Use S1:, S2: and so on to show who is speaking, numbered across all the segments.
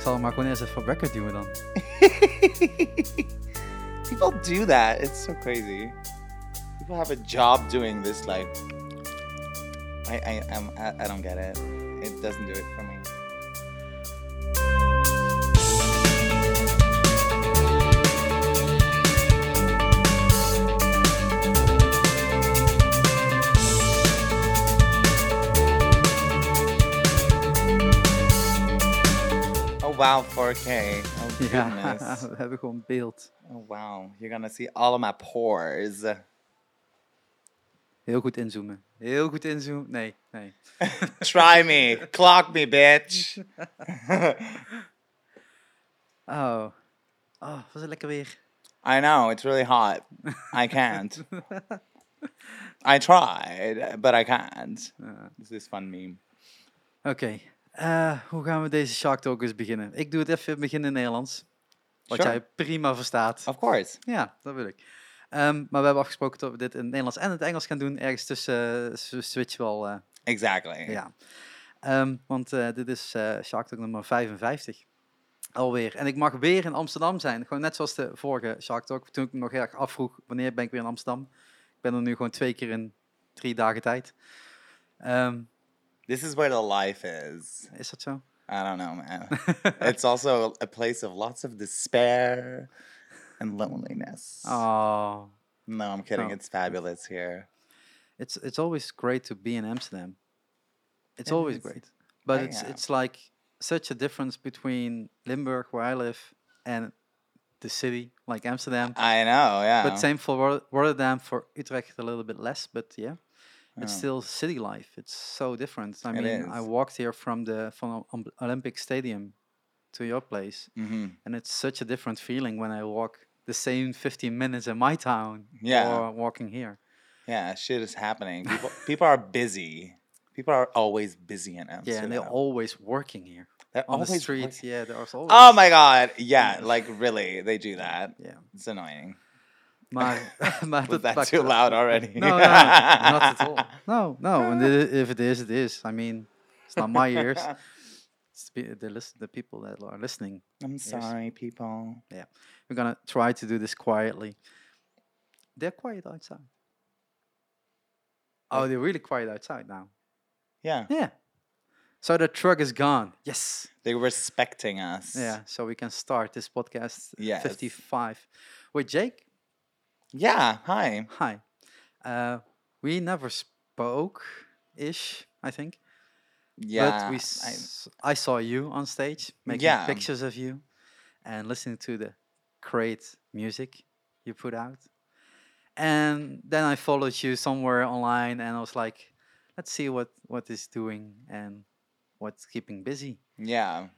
S1: Ik zal hem maar gewoon eerst even record duwen dan.
S2: People do that. It's so crazy. People have a job doing this. Like, I, I, I'm, I, I don't get it. It doesn't do it for me. Wow, 4K. Oh
S1: Ja,
S2: goodness.
S1: we hebben gewoon beeld.
S2: Oh wow, you're gonna see all of my pores.
S1: Heel goed inzoomen. Heel goed inzoomen. Nee, nee.
S2: Try me, clock me, bitch.
S1: Oh. Oh, was het lekker weer.
S2: I know it's really hot. I can't. I tried, but I can't. This is fun meme.
S1: Oké. Eh, hoe gaan we deze Shark Talk eens beginnen? Ik doe het even beginnen in Nederlands. Wat
S2: Sure.
S1: jij prima verstaat.
S2: Of course.
S1: Ja, dat wil ik. Ehm, maar we hebben afgesproken dat we dit in het Nederlands en het Engels gaan doen. Ergens tussen uh, switchen we al. eh,
S2: Exactly.
S1: ja. Ehm, want eh, dit is eh Shark Talk nummer 55. Alweer. En ik mag weer in Amsterdam zijn. Gewoon net zoals de vorige Shark Talk. Toen ik me nog erg afvroeg, wanneer ben ik weer in Amsterdam? Ik ben er nu gewoon twee keer in drie dagen tijd. Ehm,
S2: This is where the life is.
S1: is dat zo?
S2: I don't know, man. it's also a place of lots of despair and loneliness.
S1: Oh,
S2: No, I'm kidding.
S1: Oh.
S2: It's fabulous here.
S1: it's it's always great to be in Amsterdam. It's
S2: It
S1: always
S2: is.
S1: great, but
S2: I
S1: it's
S2: am.
S1: it's like such a difference between Limburg, where I live, and the city like Amsterdam.
S2: I know, yeah.
S1: But same for Rotterdam, for Utrecht a little bit less, but yeah, it's still city life. It's so different. I
S2: It
S1: mean, I walked here from the from Olympic Stadium to your place,
S2: hmm
S1: and it's such a different feeling when I walk the same 15 minutes in my town
S2: Yeah.
S1: or walking here.
S2: Yeah, shit is happening. People, people are busy. People are always busy in Amsterdam.
S1: Yeah, and they're always working here
S2: They're
S1: on the
S2: always
S1: street.
S2: working.
S1: Yeah, there's always.
S2: Oh my god. Yeah, like really, they do that.
S1: Yeah,
S2: It's annoying.
S1: Maar, maar
S2: Was
S1: dat
S2: that too loud already?
S1: No, no, not at all. No, no. And if it is, it is. I mean, it's not my ears. It's the, the, listen, the people that are listening.
S2: I'm sorry, people. Yeah.
S1: We're gonna try to do this quietly. They're quiet outside. Oh, they're really quiet outside now.
S2: Yeah,
S1: Yeah. So the truck is gone. Yes.
S2: they're respecting us.
S1: Yeah. So we can start this podcast.
S2: Yes.
S1: 55. With Jake.
S2: Yeah. Hi.
S1: Hi. Uh, we never spoke ish, I think.
S2: Yeah.
S1: but we
S2: I-
S1: s- I, saw you on stage making
S2: Yeah.
S1: pictures of you and listening to the great music you put out. And then I followed you somewhere online and I was like, let's see what what is doing and what's keeping busy.
S2: yeah.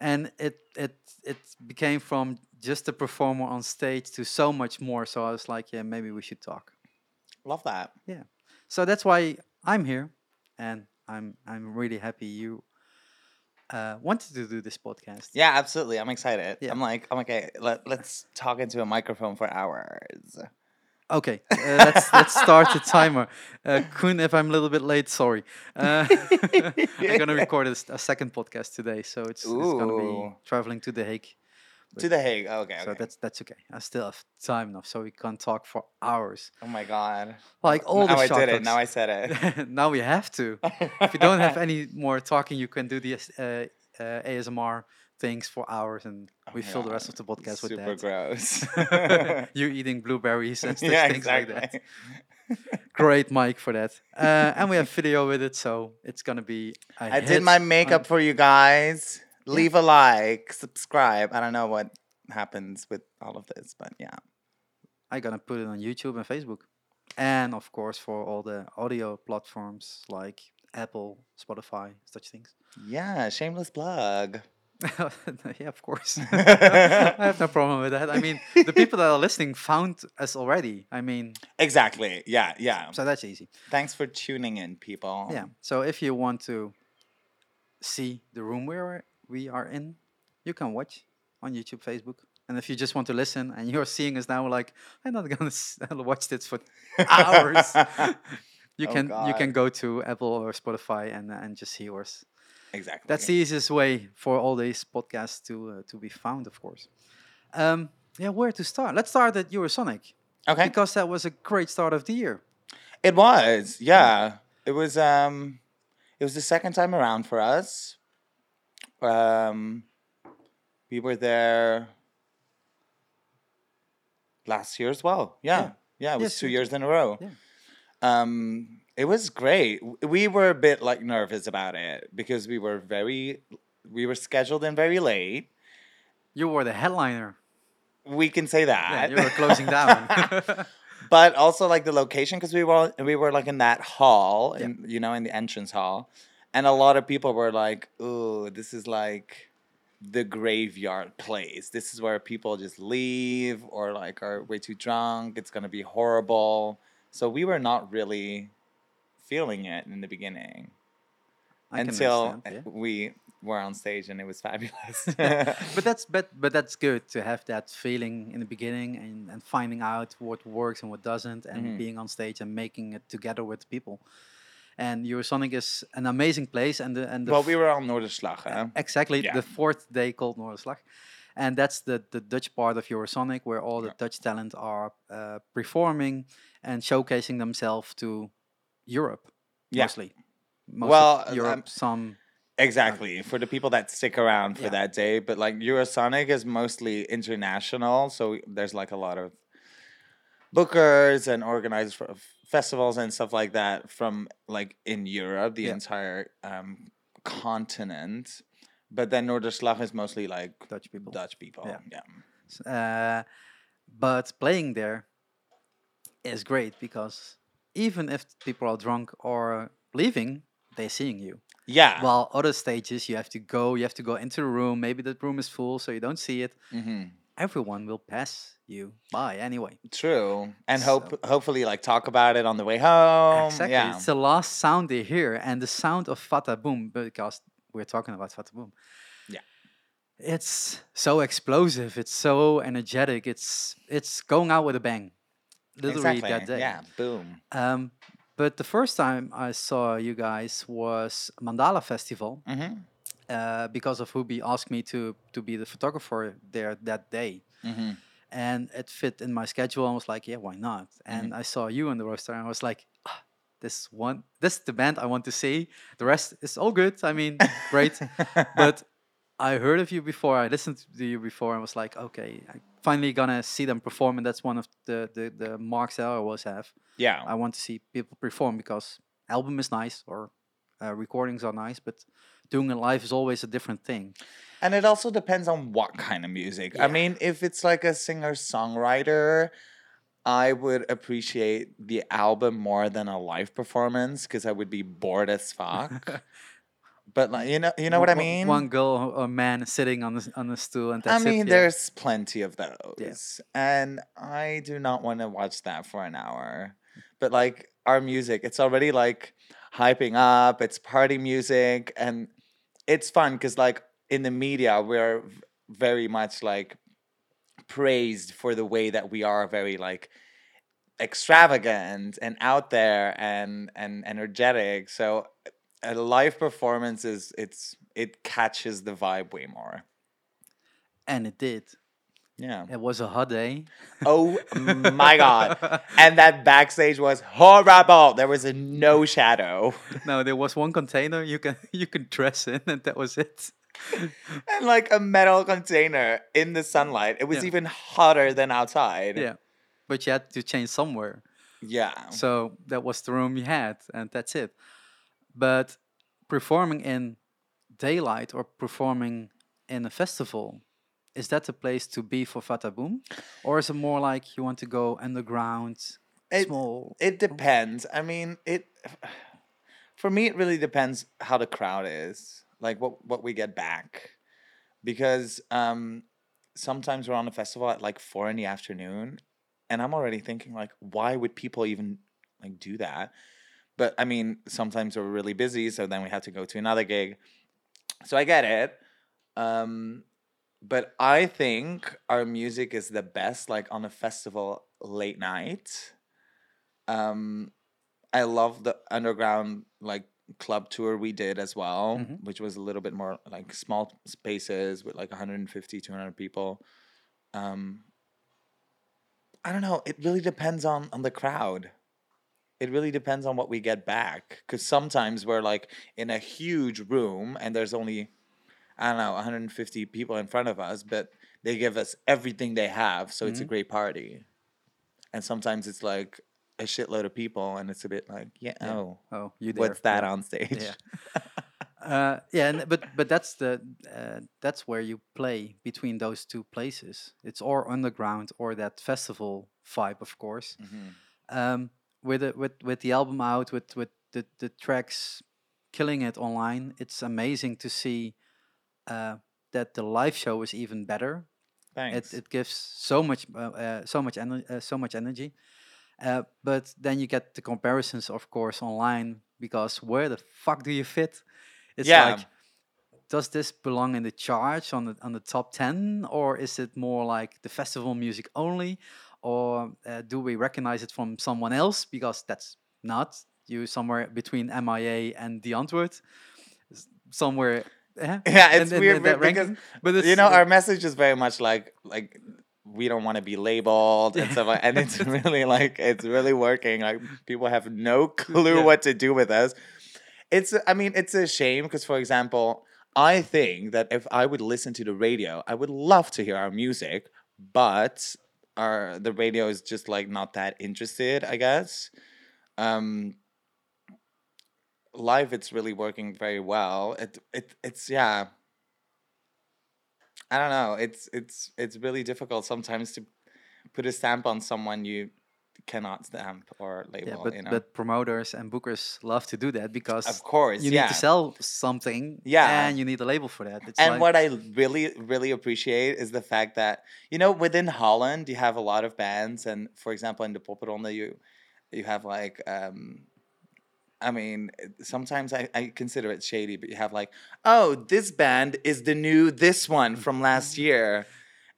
S1: And it it it became from just a performer on stage to so much more. So I was like, yeah, maybe we should talk.
S2: Love that. Yeah.
S1: So that's why I'm here, and I'm I'm really happy you uh, wanted to do this podcast.
S2: Yeah, absolutely. I'm excited.
S1: Yeah.
S2: I'm like, I'm okay. Let, let's talk into a microphone for hours.
S1: Okay, uh, let's let's start the timer. Uh, Koen, if I'm a little bit late, sorry. Uh, I'm gonna record a second podcast today, so it's, it's gonna be traveling to The Hague.
S2: to the Hague. Okay.
S1: So
S2: okay.
S1: that's that's okay. I still have time enough, so we can talk for hours.
S2: oh my god.
S1: Like all the
S2: now
S1: the
S2: I did it. Now I said it.
S1: now we have to. if you don't have any more talking, you can do the uh, uh, ASMR things for hours, and we
S2: Oh my
S1: fill the rest of the podcast
S2: Super
S1: with that.
S2: Super gross.
S1: you eating blueberries and
S2: yeah,
S1: things
S2: exactly.
S1: like that. Great mic for that. Uh, and we have video with it, so it's gonna be.
S2: I did my
S1: on-
S2: makeup for you guys. Leave a like, subscribe. I don't know what happens with all of this, but yeah.
S1: I'm gonna put it on YouTube and Facebook, and of course for all the audio platforms like Apple, Spotify, such things.
S2: Yeah, shameless plug.
S1: yeah, of course. I have no problem with that. I mean, the people that are listening found us already. I mean,
S2: Exactly. Yeah, yeah.
S1: so that's easy.
S2: Thanks for tuning in, people.
S1: Yeah. So if you want to see the room where we are in, you can watch on YouTube, Facebook. And if you just want to listen and you're seeing us now, like I'm not gonna watch this for hours. you
S2: Oh,
S1: can you can go to Apple or Spotify and and just see yours.
S2: Exactly.
S1: That's the easiest way for all these podcasts to uh, to be found, of course. Um, yeah, where to start? Let's start at Eurosonic
S2: okay.
S1: because that was a great start of the year.
S2: It was, yeah. It was um it was the second time around for us. Um we were there last year as well. Yeah.
S1: Yeah.
S2: Yeah, it was
S1: Yes,
S2: two years in a row.
S1: Yeah.
S2: Um it was great. We were a bit like nervous about it because we were very we were scheduled in very late.
S1: You were the headliner.
S2: We can say
S1: Yeah,
S2: that.
S1: you were closing down.
S2: but also like the location because we were we were like in that hall
S1: Yeah.
S2: in, you know in the entrance hall and a lot of people were like oh this is like the graveyard place this is where people just leave or like are way too drunk it's going to be horrible so we were not really feeling it in the beginning
S1: I
S2: until
S1: yeah.
S2: we were on stage and it was fabulous
S1: but that's but but that's good to have that feeling in the beginning and, and finding out what works and what doesn't and
S2: Mhm.
S1: being on stage and making it together with people and Eurosonic is an amazing place and the and the
S2: well we were on Noorderslag huh?
S1: exactly
S2: Yeah.
S1: the fourth day called Noorderslag and that's the the Dutch part of Eurosonic where all the
S2: Yeah.
S1: Dutch talent are uh, performing and showcasing themselves to Europe
S2: Yeah.
S1: mostly most
S2: Well, um,
S1: Europe some
S2: Exactly for the people that stick around for
S1: Yeah.
S2: that day, but like Eurosonic is mostly international, so there's like a lot of bookers and organizers for festivals and stuff like that from like in Europe, the
S1: Yeah.
S2: entire um, continent. But then Noorderslag is mostly like
S1: Dutch people
S2: Dutch people.
S1: Yeah.
S2: yeah.
S1: Uh, but playing there is great because even if people are drunk or leaving, they're seeing you.
S2: Yeah.
S1: While other stages, you have to go, you have to go into the room. Maybe that room is full, so you don't see it.
S2: hmm
S1: Everyone will pass you by anyway.
S2: True. And
S1: So-
S2: hope hopefully like talk about it on the way home.
S1: exactly.
S2: Yeah.
S1: It's the last sound they hear, and the sound of Fata Boom, because we're talking about Fata Boom.
S2: Yeah.
S1: It's so explosive. It's so energetic. It's it's going out with a bang. Literally
S2: exactly.
S1: that day.
S2: Yeah. Boom.
S1: Um, but the first time I saw you guys was Mandala Festival
S2: hmm
S1: uh, because of Hubi asked me to to be the photographer there that day,
S2: hmm
S1: and it fit in my schedule. I was like, yeah, why not? And I saw you on the roster, and I was like, ah, this one, this is the band I want to see. The rest is all good. I mean, great, but. I heard of you before. I listened to you before. and was like, okay, I finally gonna see them perform, and that's one of the the, the marks that I always have.
S2: yeah.
S1: I want to see people perform because album is nice or uh, recordings are nice, but doing it live is always a different thing.
S2: And it also depends on what kind of music.
S1: Yeah.
S2: I mean, if it's like a singer songwriter, I would appreciate the album more than a live performance because I would be bored as fuck. But like, you know, you know what I mean.
S1: One girl or man sitting on the on the stool, and
S2: I mean,
S1: it. yeah.
S2: there's plenty of those, and I do not want to watch that for an hour. But like our music, it's already like hyping up. It's party music, and it's fun because like in the media, we're very much like praised for the way that we are very like extravagant and out there and and energetic. So a live performance is it's it catches the vibe way more.
S1: and it did.
S2: Yeah.
S1: It was a hot day.
S2: Oh my god. And that backstage was horrible. There was a no shadow.
S1: no, there was one container you can you can dress in, and that was it.
S2: And like a metal container in the sunlight. It was
S1: Yeah.
S2: even hotter than outside.
S1: Yeah, but you had to change somewhere.
S2: Yeah.
S1: So that was the room you had, and that's it. But performing in daylight or performing in a festival, is that the place to be for Fata Boom? Or is it more like you want to go underground,
S2: It-
S1: small?
S2: It depends. I mean, it for me it really depends how the crowd is. Like what what we get back. Because um sometimes we're on a festival at like four in the afternoon and I'm already thinking like why would people even like do that? But I mean, sometimes we're really busy, so then we have to go to another gig. So I get it. Um but I think our music is the best like on a festival late night um i love the underground like club tour we did as well,
S1: Mhm.
S2: which was a little bit more like small spaces with like 150, 200 people. Um, I don't know. It really depends on on the crowd. It really depends on what we get back. Because sometimes we're like in a huge room and there's only, I don't know, 150 people in front of us, but they give us everything they have, so it's a
S1: Mhm.
S2: great party. And sometimes it's like a shitload of people, and it's a bit like, yeah,
S1: Yeah.
S2: oh,
S1: Oh, you there.
S2: what's that
S1: yeah.
S2: on stage?
S1: Yeah. uh, yeah, and, but but that's the uh, that's where you play between those two places. It's or underground or that festival vibe, of course.
S2: Mhm.
S1: Um, with it, with with the album out, with with the the tracks killing it online, it's amazing to see uh, that the live show is even better.
S2: Thanks.
S1: It, it gives so much uh, uh, so much ener- uh, so much energy. Uh, but then you get the comparisons, of course, online because where the fuck do you fit? It's
S2: Yeah.
S1: like, does this belong in the charts on the on the top ten, or is it more like the festival music only, or uh, do we recognize it from someone else? Because that's not you somewhere between MIA and Die Antwoord, somewhere.
S2: yeah,
S1: in-
S2: it's
S1: in- in
S2: weird because
S1: ranking. but it's,
S2: you know our message is very much like like we don't want to be labeled and stuff like and it's really like it's really working like people have no clue
S1: Yeah.
S2: what to do with us it's i mean it's a shame because for example i think that if i would listen to the radio i would love to hear our music but our the radio is just like not that interested i guess. Um live it's really working very well. It it it's yeah. I don't know. It's it's it's really difficult sometimes to put a stamp on someone you cannot stamp or label.
S1: yeah, but
S2: you know,
S1: but promoters and bookers love to do that because
S2: of course,
S1: you
S2: yeah.
S1: need to sell something
S2: Yeah.
S1: and you need a label for that it's
S2: and
S1: like,
S2: what I really really appreciate is the fact that you know within Holland you have a lot of bands, and for example in the Popronde you you have like. um I mean, sometimes I, I consider it shady, but you have like, oh, this band is the new this one from last year.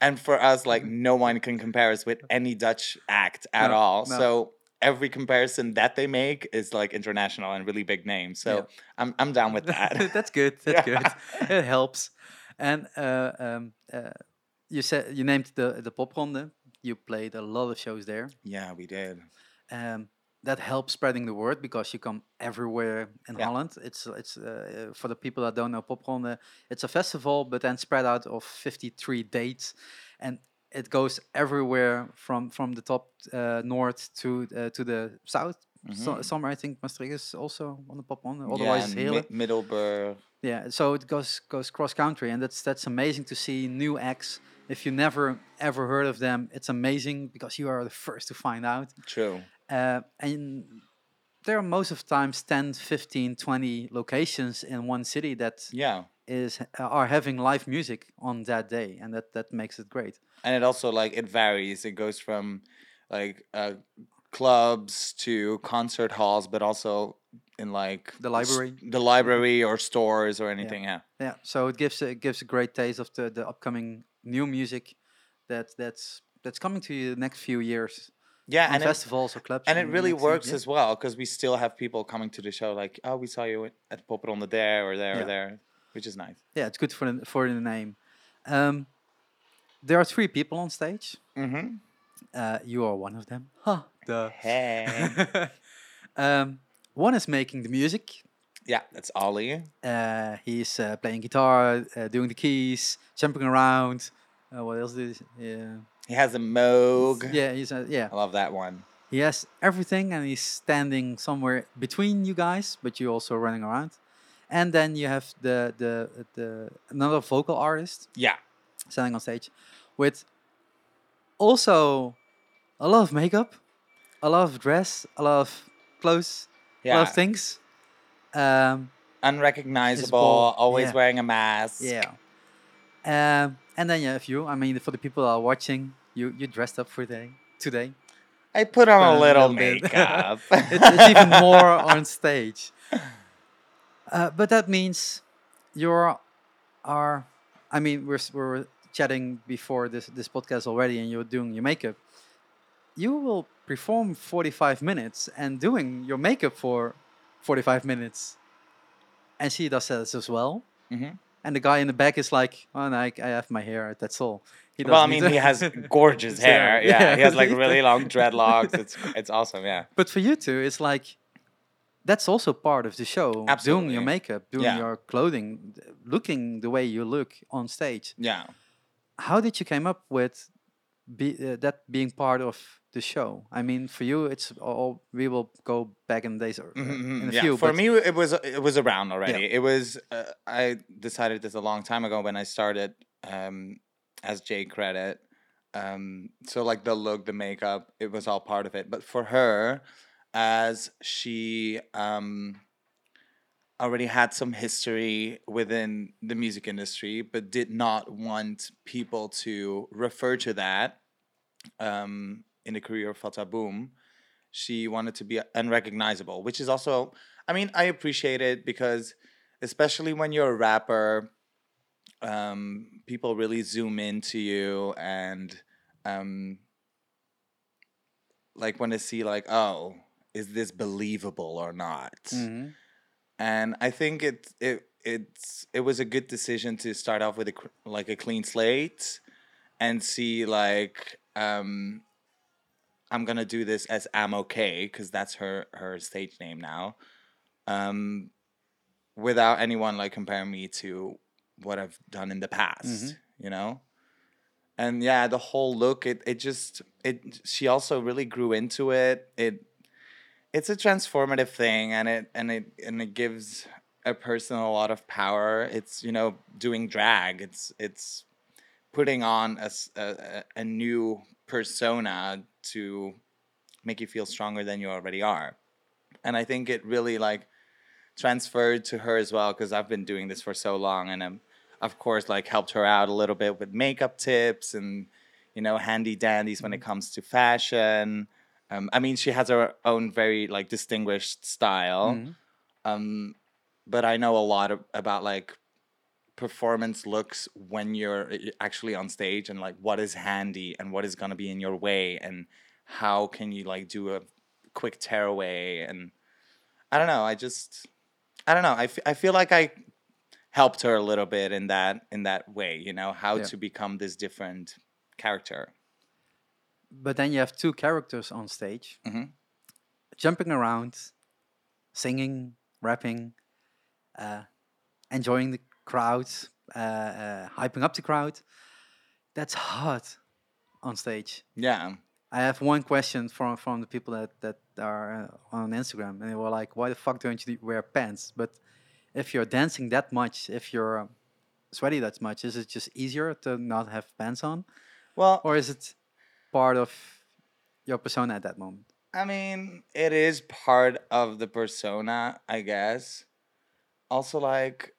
S2: And for us, like, no one can compare us with any Dutch act at
S1: No,
S2: all.
S1: no.
S2: So every comparison that they make is like international and really big names. So
S1: Yeah.
S2: I'm, I'm down with that.
S1: that's good that's
S2: Yeah.
S1: good it helps and uh, um, uh, you said you named the the popronde you played a lot of shows there
S2: yeah, we did.
S1: um, that helps spreading the word because you come everywhere in
S2: Yeah.
S1: Holland. It's it's uh, for the people that don't know Popronde. It's a festival, but then spread out of 53 dates, and it goes everywhere from from the top uh, north to uh, to the south. So,
S2: Mhm.
S1: somewhere I think Maastricht is also on the Popronde. Otherwise, it's
S2: Mi- Middelburg.
S1: Yeah, so it goes goes cross country, and that's that's amazing to see new acts. If you never ever heard of them, it's amazing because you are the first to find out.
S2: True.
S1: Uh, and there are most of times 10, 15, 20 locations in one city that
S2: Yeah.
S1: is uh, are having live music on that day, and that that makes it great.
S2: and it also like it varies it goes from like uh clubs to concert halls but also in like
S1: The library.
S2: the library or stores or anything yeah
S1: Yeah, so it gives a, it gives a great taste of the, the upcoming new music that that's that's coming to you the next few years
S2: yeah and it,
S1: festivals or clubs.
S2: and it really works
S1: yeah.
S2: as well because we still have people coming to the show like oh we saw you at Popronde there or there
S1: Yeah.
S2: or there which is nice
S1: Yeah, it's good for the for the name. Um, there are three people on stage.
S2: mm-hmm.
S1: Uh, you are one of them. Huh. Duh.
S2: hey
S1: um, one is making the music.
S2: yeah that's Ollie
S1: Uh, he's uh, playing guitar, uh, doing the keys, jumping around. Uh, what else did he? Yeah,
S2: he has a moog
S1: yeah, he's uh, yeah.
S2: I love that one
S1: He has everything, and he's standing somewhere between you guys, but you're also running around. And then you have the the the another vocal artist
S2: yeah
S1: standing on stage with also a lot of makeup, a lot of dress, a lot of clothes, a lot
S2: yeah
S1: of things. Um,
S2: unrecognizable always
S1: yeah.
S2: wearing a mask
S1: Yeah. Um, and then yeah, if you. I mean, for the people that are watching, you you dressed up for today. Today,
S2: I put on a
S1: a
S2: little
S1: little bit.
S2: makeup.
S1: it's, it's even more on stage. Uh, but that means you're are. I mean, we're we're chatting before this this podcast already, and you're doing your makeup. You will perform 45 minutes and doing your makeup for 45 minutes. and she does that as well.
S2: Mhm.
S1: And the guy in the back is like, "Oh, no, I, I have my hair. That's all." He
S2: Well, I mean, he has gorgeous hair. Yeah,
S1: Yeah.
S2: he has like really long dreadlocks. It's it's awesome. Yeah.
S1: But for you two, it's like that's also part of the show. Doing your makeup, doing
S2: Yeah.
S1: your clothing, looking the way you look on stage.
S2: Yeah.
S1: How did you came up with be, uh, that being part of the show? I mean, for you, it's all we will go back in days or, uh,
S2: Mhm,
S1: in a
S2: yeah.
S1: few.
S2: For me, it was it was around already. It was uh, I decided this a long time ago when I started um, as J Credit. Um, so like the look, the makeup, it was all part of it. But for her, as she um, already had some history within the music industry, but did not want people to refer to that um, in the career of Fata Boom she wanted to be unrecognizable, which is also, I mean, I appreciate it because, especially when you're a rapper, um, people really zoom into you and, um, like, want to see, like, oh, is this believable or not?
S1: Mhm.
S2: And I think it it it's it was a good decision to start off with a like a clean slate and see like um I'm gonna do this as I'm okay because that's her her stage name now um without anyone like comparing me to what I've done in the past you know? And yeah the whole look it it just it she also really grew into it. It it's a transformative thing and it and it and it gives a person a lot of power. It's you know doing drag. It's it's putting on a a new persona to make you feel stronger than you already are. And i think it really like transferred to her as well because i've been doing this for so long and i'm of course like helped her out a little bit with makeup tips and you know handy dandies when it mm-hmm. comes to fashion um, I mean, she has her own very like distinguished style.
S1: Mhm.
S2: Um, but I know a lot of, about like performance looks when you're uh, actually on stage and like what is handy and what is gonna be in your way and how can you like do a quick tearaway and I don't know. I just I don't know. I, f- I feel like I helped her a little bit in that in that way. You know how
S1: Yeah.
S2: to become this different character.
S1: But then you have two characters on stage,
S2: Mhm.
S1: jumping around, singing, rapping, uh, enjoying the crowd, uh, uh, hyping up the crowd. That's hard on stage.
S2: Yeah.
S1: I have one question from from the people that that are uh, on Instagram, and they were like, "Why the fuck don't you wear pants?" But if you're dancing that much, if you're sweaty that much, is it just easier to not have pants on,
S2: Well,
S1: or is it part of your persona at that moment?
S2: I mean, it is part of the persona, I guess. Also, like,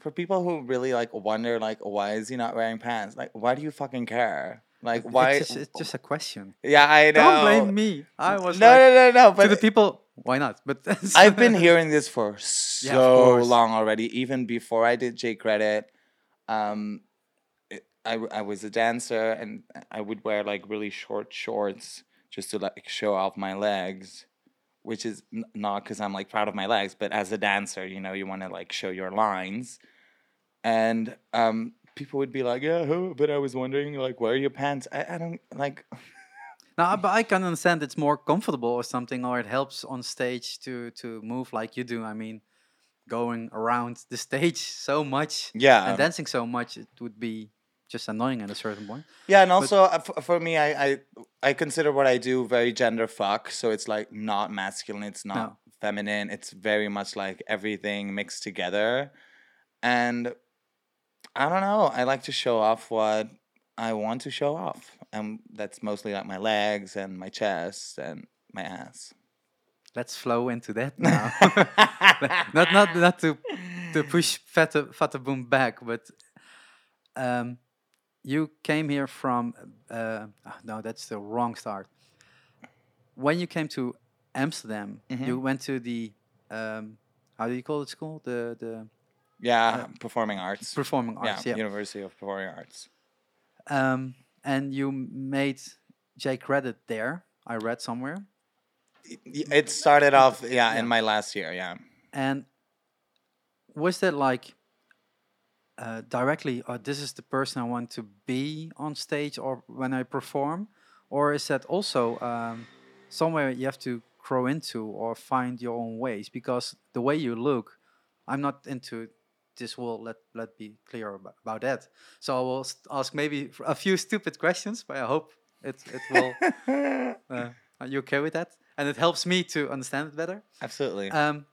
S2: for people who really like wonder, like, why is he not wearing pants? Like, why do you fucking care? Like, why?
S1: It's just, it's just a question.
S2: yeah, I know.
S1: Don't blame me. I was
S2: no,
S1: like,
S2: no, no, no.
S1: to
S2: But
S1: the people. Why not? But
S2: I've been hearing this for so
S1: Yeah,
S2: long already. Even before I did J Credit, um, I I was a dancer and I would wear like really short shorts just to like show off my legs, which is n- not because I'm like proud of my legs, but as a dancer, you know, you want to like show your lines, and um, people would be like, yeah, but I was wondering like, where are your pants? I, I don't like.
S1: No, but I can understand it's more comfortable or something, or it helps on stage to to move like you do. I mean, going around the stage so much
S2: Yeah,
S1: and dancing so much, it would be just annoying at a certain point.
S2: Yeah, and also uh, f- for me, I, I I consider what I do very gender fuck. So it's like not masculine, it's not
S1: No.
S2: feminine. It's very much like everything mixed together, and I don't know. I like to show off what I want to show off, and that's mostly like my legs and my chest and my ass.
S1: Let's flow into that now. not not not to to push Fata Fata Boom back, but um, you came here from uh, ah, no, that's the wrong start. When you came to Amsterdam,
S2: Mhm.
S1: you went to the um, how do you call it school? The the
S2: Yeah, performing arts.
S1: performing arts.
S2: yeah,
S1: Yeah.
S2: University of Performing Arts.
S1: Um, and you made J credit there. I read somewhere.
S2: It started off, yeah,
S1: Yeah.
S2: in my last year. Yeah.
S1: And was that like uh, directly, oh, this is the person I want to be on stage or when I perform? Or is that also um, somewhere you have to grow into or find your own ways? Because the way you look, I'm not into this world. Let let be clear about, about that. So I will ask maybe a few stupid questions, but I hope it it will. uh, are you okay with that? And it helps me to understand it better.
S2: Absolutely.
S1: Um,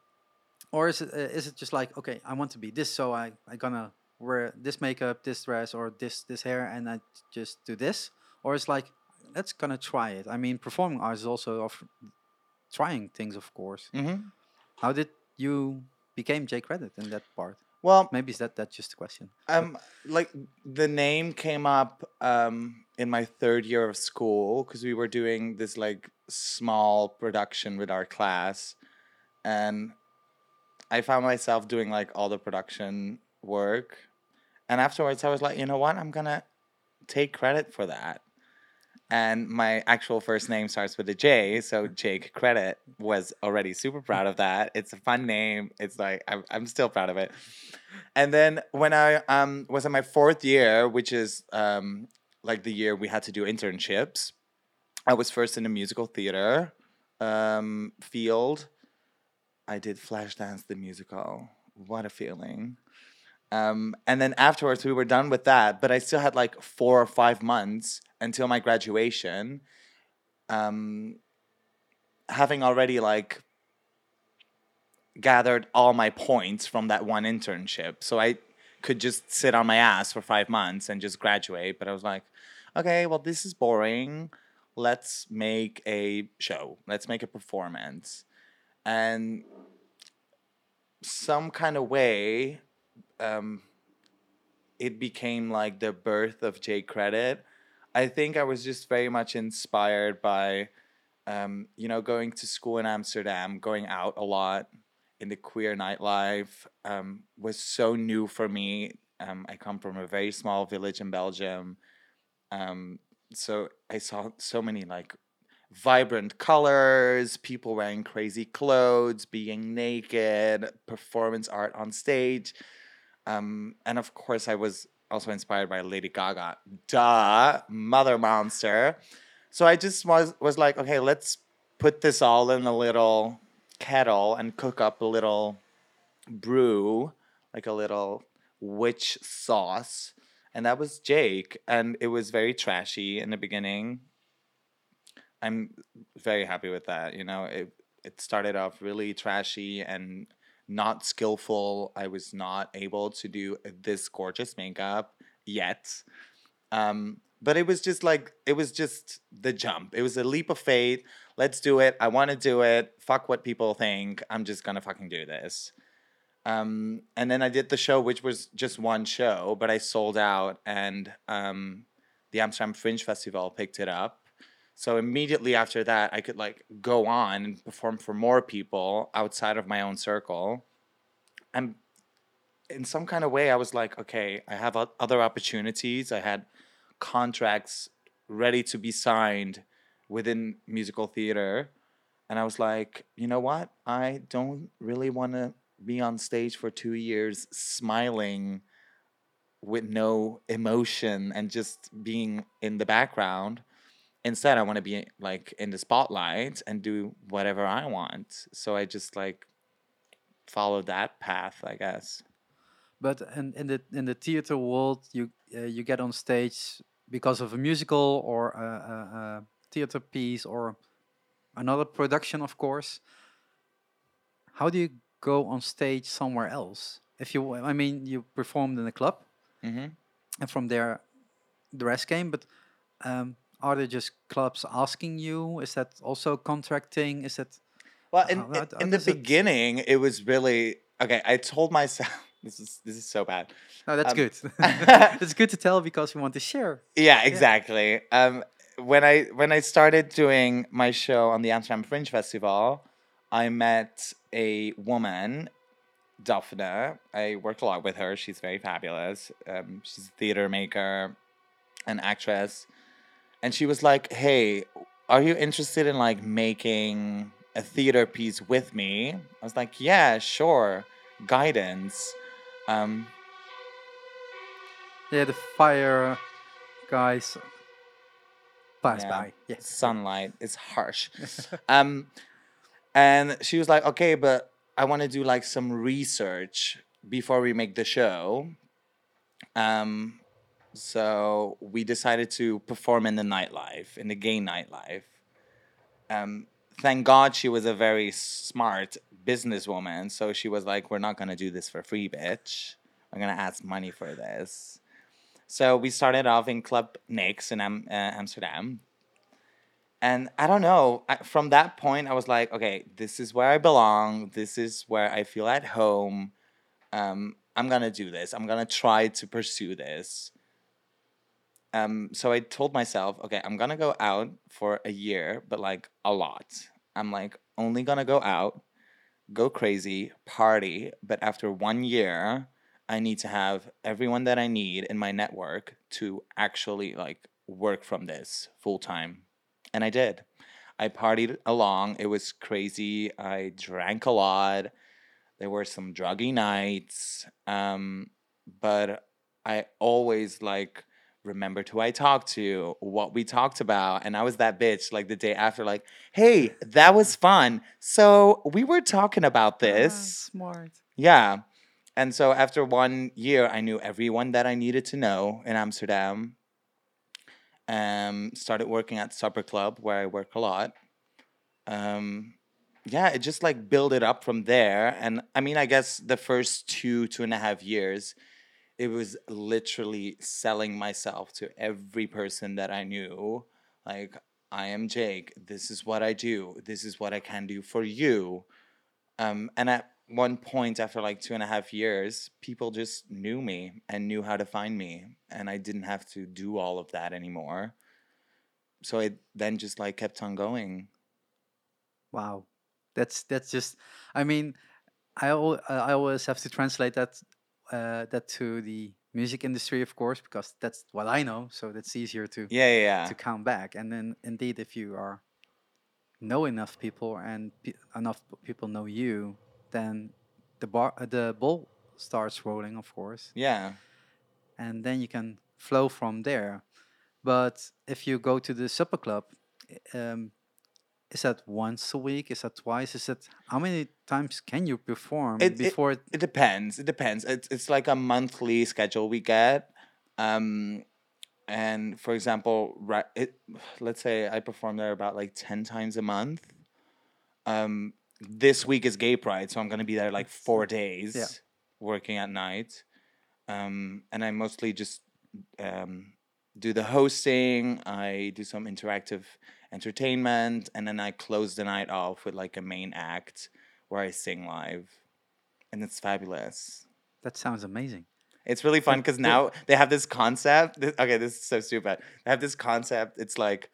S1: or is it uh, is it just like okay, I want to be this, so I I gonna wear this makeup, this dress, or this this hair, and I just do this, or it's like let's gonna try it. I mean, performing arts is also of trying things, of course.
S2: hmm
S1: How did you became J Credit in that part?
S2: Well,
S1: Maybe is that that's just a question.
S2: um, like the name came up um in my third year of school because we were doing this like small production with our class, and I found myself doing like all the production work, and afterwards I was like, you know what, I'm gonna take credit for that. And my actual first name starts with a J, so Jake Credit was already super proud of that. It's a fun name. It's like I'm, I'm still proud of it. And then when I um, was in my fourth year, which is um, like the year we had to do internships, I was first in the musical theater um, field. I did Flashdance the musical. What a feeling. Um, and then afterwards, we were done with that, but I still had like four or five months until my graduation. Um, having already like gathered all my points from that one internship. So I could just sit on my ass for five months and just graduate. But I was like, okay, well, this is boring. Let's make a show, let's make a performance. And some kind of way, um, it became like the birth of J Credit. I think I was just very much inspired by, um, you know, going to school in Amsterdam, going out a lot in the queer nightlife um, was so new for me. Um, I come from a very small village in Belgium. Um, so I saw so many like vibrant colors, people wearing crazy clothes, being naked, performance art on stage. Um, and of course, I was also inspired by Lady Gaga. Duh, Mother Monster. So I just was was like, okay, let's put this all in a little kettle and cook up a little brew, like a little witch sauce. And that was Jake. And it was very trashy in the beginning. I'm very happy with that. You know, it it started off really trashy and not skillful. I was not able to do this gorgeous makeup yet. Um, but it was just like it was just the jump. It was a leap of faith. Let's do it. I want to do it. Fuck what people think. I'm just gonna fucking do this. Um, and then I did the show, which was just one show, but I sold out, and um, the Amsterdam Fringe Festival picked it up. So immediately after that, I could like go on and perform for more people outside of my own circle. And in some kind of way, I was like, okay, I have other opportunities. I had contracts ready to be signed within musical theater. And I was like, you know what? I don't really want to be on stage for two years smiling with no emotion and just being in the background. Instead, I want to be like in the spotlight and do whatever I want. So I just like follow that path, I guess.
S1: But in, in the in the theater world, you uh, you get on stage because of a musical or a, a, a theater piece or another production, of course. How do you go on stage somewhere else? If you, I mean, you performed in a club,
S2: hmm
S1: and from there, the rest came. But um, are there just clubs asking you? Is that also contracting? Is that
S2: Well, in, in,
S1: how- how
S2: in the
S1: does it-
S2: beginning, it was really okay. I told myself this is this is so bad.
S1: no? That's
S2: Um,
S1: good. it's good to tell because we want to share.
S2: Yeah, exactly. Um, when I when I started doing my show on the Amsterdam Fringe Festival, I met a woman, Daphne. I worked a lot with her. She's very fabulous. Um, she's a theater maker, an actress, and she was like, "Hey, are you interested in like making a theater piece with me?" I was like, "Yeah, sure." guidance. Um,
S1: Yeah, the fire guys pass
S2: Yeah.
S1: by. Yeah.
S2: sunlight is harsh. um, and she was like, okay, but I want to do like some research before we make the show. Um, so we decided to perform in the nightlife, in the gay nightlife. Um, thank God she was a very smart businesswoman. So she was like, we're not going to do this for free, bitch. I'm going to ask money for this. So we started off in Club NYX in Am- uh, Amsterdam. And I don't know, I, from that point, I was like, okay, this is where I belong. This is where I feel at home. Um, I'm going to do this. I'm going to try to pursue this. Um, so I told myself, okay, I'm to go out for a year, but like a lot. I'm like, only to go out, go crazy, party. But after one year, I need to have everyone that I need in my network to actually like work from this full time. And I did. I partied along. It was crazy. I drank a lot. There were some druggy nights. Um, but I always like remembered who I talked to, what we talked about. And I was that bitch like the day after, like, hey, that was fun. So we were talking about this.
S1: Ah, smart.
S2: Yeah. And so after one year, I knew everyone that I needed to know in Amsterdam. Um, started working at Supper Club where I work a lot. Um, yeah, it just like build it up from there. And I mean, I guess the first two, two and a half years, it was literally selling myself to every person that I knew. Like, I am Jake. This is what I do. This is what I can do for you. Um, and at one point, after like two and a half years, people just knew me and knew how to find me, and I didn't have to do all of that anymore. So it then just like kept on going.
S1: Wow, that's that's just. I mean, I al- I always have to translate that uh, that to the music industry, of course, because that's what I know. So that's easier to
S2: Yeah, yeah, yeah.
S1: to count back. And then indeed, if you are know enough people and pe- enough people know you, then the bar uh, the ball starts rolling, of course,
S2: Yeah.
S1: and then you can flow from there. But if you go to the supper club, um, is that once a week? Is that twice? Is that how many times can you perform
S2: It-
S1: before? It,
S2: It depends. It depends. It's it's like a monthly schedule we get. Um and for example, right it let's say I perform there about like 10 times a month. Um this week is gay pride, so I'm going to be there like 4 days working at night. Um and I mostly just um do the hosting, I do some interactive entertainment, and then I close the night off with like a main act where I sing live and it's fabulous.
S1: that sounds amazing.
S2: It's really fun because now they have this concept. This, okay, this is so stupid. They have this concept. It's like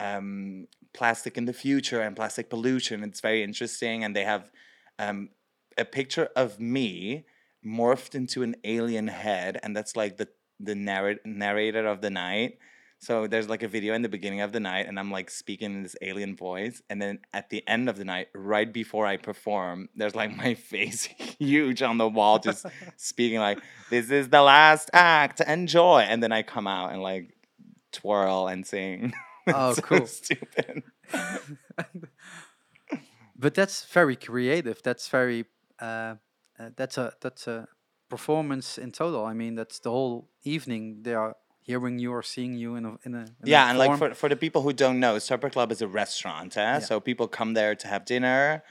S2: um, plastic in the future and plastic pollution. It's very interesting, and they have um, a picture of me morphed into an alien head, and that's like the the narrate, narrator of the night. So there's like a video in the beginning of the night, and I'm like speaking in this alien voice, and then at the end of the night, right before I perform, there's like my face huge on the wall, just speaking like, "This is the last act, enjoy," and then I come out and like twirl and sing.
S1: Oh,
S2: So
S1: cool.
S2: Stupid.
S1: but that's very creative. That's very uh, uh, that's a that's a performance in total. I mean, that's the whole evening. They are hearing you or seeing you in a in a in a
S2: Yeah, and like for, for the people who don't know, Supper Club is a restaurant. Eh? So people come there to have dinner,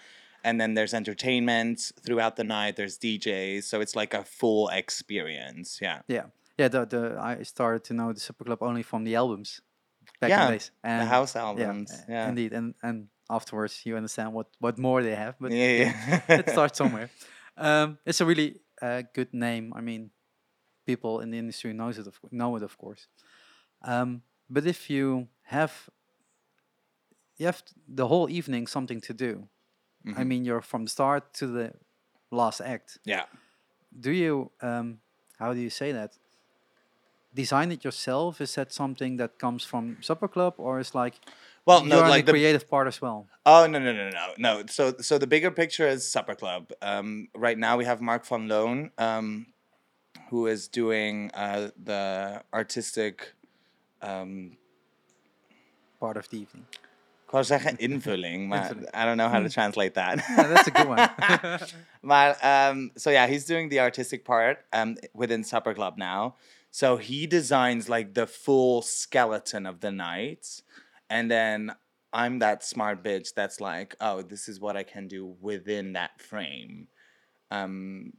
S2: and then there's entertainment throughout the night. There's DJs, so it's like a full experience. Yeah,
S1: yeah yeah. The the I started to know the Supper Club only from the albums back in
S2: Yeah,
S1: the days.
S2: the house albums.
S1: uh,
S2: Yeah,
S1: indeed. And and afterwards you understand what what more they have. But
S2: yeah, yeah.
S1: it starts somewhere. Um, it's a really uh, good name. I mean, people in the industry knows it of, know it, of course. Um, but if you have you have the whole evening something to do. I
S2: Mhm.
S1: mean, you're from the start to the last act.
S2: yeah.
S1: Do you um, how do you say that? Design it yourself? Is that something that comes from Supper Club, or is like
S2: Well, no, like
S1: the
S2: the
S1: creative part as well.
S2: Oh no no no no no! So so the bigger picture is Supper Club. Um, right now we have Mark van Loon, um, who is doing uh, the artistic. Um,
S1: Part of the evening.
S2: ik wou zeggen invulling, maar I don't know how to translate that.
S1: Yeah, that's a good one.
S2: Maar um, so yeah, he's doing the artistic part um, within Supper Club now. So he designs like the full skeleton of the night, and then I'm that smart bitch that's like, oh, this is what I can do within that frame. Um,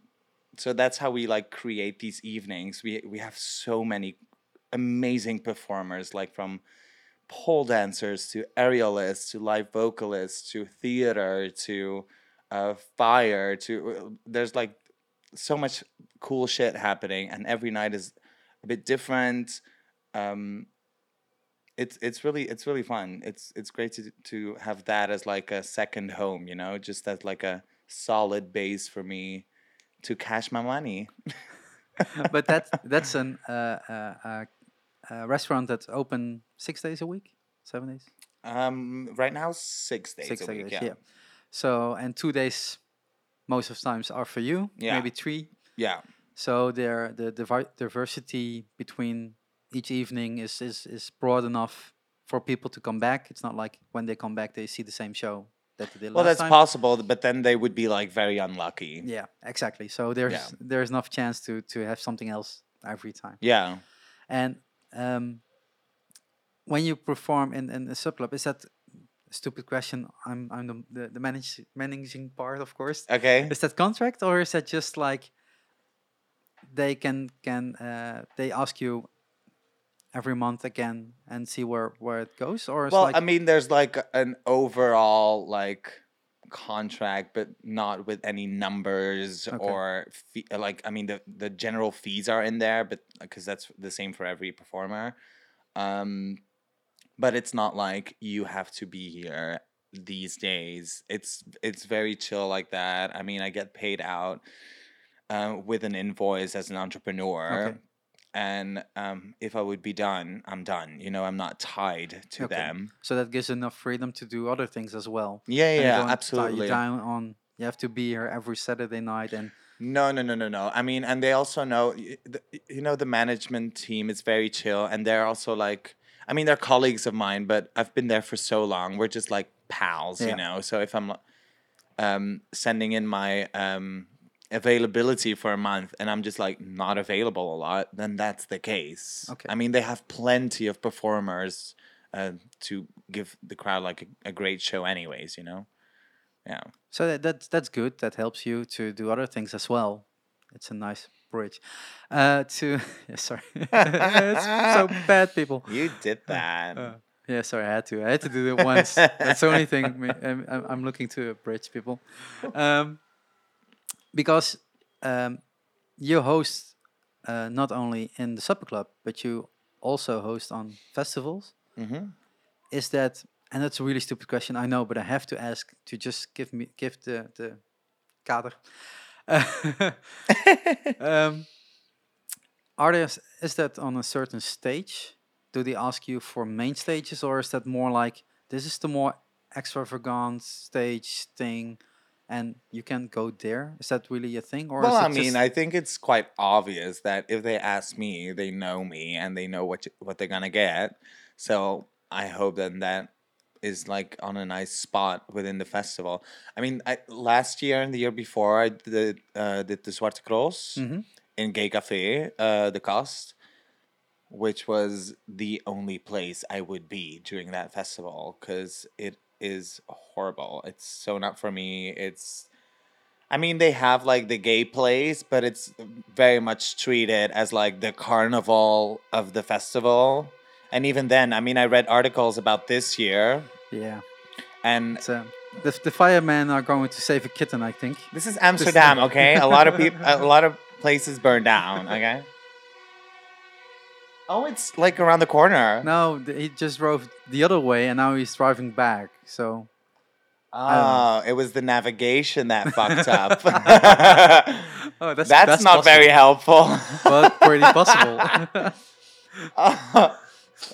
S2: so that's how we like create these evenings. We we have so many amazing performers, like from pole dancers to aerialists to live vocalists to theater to uh, fire to there's like so much cool shit happening and every night is a bit different. Um it's it's really it's really fun. It's it's great to to have that as like a second home you know just as like a solid base for me to cash my money
S1: but that that's an uh, uh, uh, uh, restaurant that's open six days a week, seven days,
S2: um right now six days
S1: six
S2: a week
S1: days.
S2: yeah.
S1: Yeah. So and two days, most of times are for you.
S2: Yeah.
S1: Maybe three.
S2: yeah
S1: So there the divi- diversity between each evening is, is is broad enough for people to come back. It's not like when they come back they see the same show that they did
S2: well that's
S1: time.
S2: possible but then they would be like very unlucky
S1: Yeah, exactly. So there's there's enough chance to to have something else every time.
S2: yeah
S1: And um, when you perform in, in a Supper Club, is that stupid question? I'm I'm the the, the manage, managing part, of course.
S2: okay
S1: Is that contract or is that just like they can can uh, they ask you every month again and see where where it goes, or
S2: well
S1: like
S2: i mean there's like an overall like contract but not with any numbers
S1: Okay.
S2: or fee, like i mean the the general fees are in there but because that's the same for every performer um but it's not like you have to be here these days it's it's very chill like that i mean i get paid out uh, with an invoice as an entrepreneur
S1: Okay.
S2: And um, if i would be done i'm done you know i'm not tied to
S1: Okay.
S2: them
S1: so that gives enough freedom to do other things as well.
S2: yeah
S1: And
S2: yeah
S1: tie you
S2: absolutely
S1: down on you have to be here every Saturday night and
S2: No, no, no, no, no. I mean, and they also know, you know, the management team is very chill, and they're also like, I mean, they're colleagues of mine, but I've been there for so long. We're just like pals,
S1: Yeah.
S2: you know. So if I'm um, sending in my um, availability for a month and I'm just like not available a lot, then that's the case.
S1: Okay.
S2: I mean, they have plenty of performers uh, to give the crowd like a, a great show, anyways. You know. Yeah.
S1: So that, that's that's good. That helps you to do other things as well. It's a nice bridge. Uh, to yeah, sorry, it's so bad, people.
S2: You did that.
S1: Uh, yeah, sorry, I had to. I had to do it once. That's the only thing I'm, I'm I'm looking to bridge, people. Um, because um, you host uh, not only in the supper club, but you also host on festivals.
S2: hmm
S1: Is that and that's a really stupid question, I know, but I have to ask to just give me give the the kader. um, are there is that on a certain stage? Do they ask you for main stages, or is that more like this is the more extravagant stage thing, and you can go there? Is that really a thing, or
S2: Well,
S1: is it
S2: I mean, I think it's quite obvious that if they ask me, they know me and they know what you, what they're gonna get. So I hope that that is like on a nice spot within the festival. I mean, I, last year and the year before, I did uh, did the Zwarte Cross
S1: Mhm.
S2: in Gay Café, uh, the cast, which was the only place I would be during that festival because it is horrible. It's so not for me. It's I mean, they have like the gay plays, but it's very much treated as like the carnival of the festival. And even then, I mean, I read articles about this year,
S1: yeah,
S2: and
S1: it's, uh, the the firemen are going to save a kitten, I think.
S2: this is Amsterdam, okay? A lot of people, a lot of places burn down, okay? Oh, it's like around the corner.
S1: No, he just drove the other way, and now he's driving back. So
S2: Oh, it was the navigation that fucked up.
S1: oh, that's
S2: That's, not very helpful.
S1: but pretty possible.
S2: that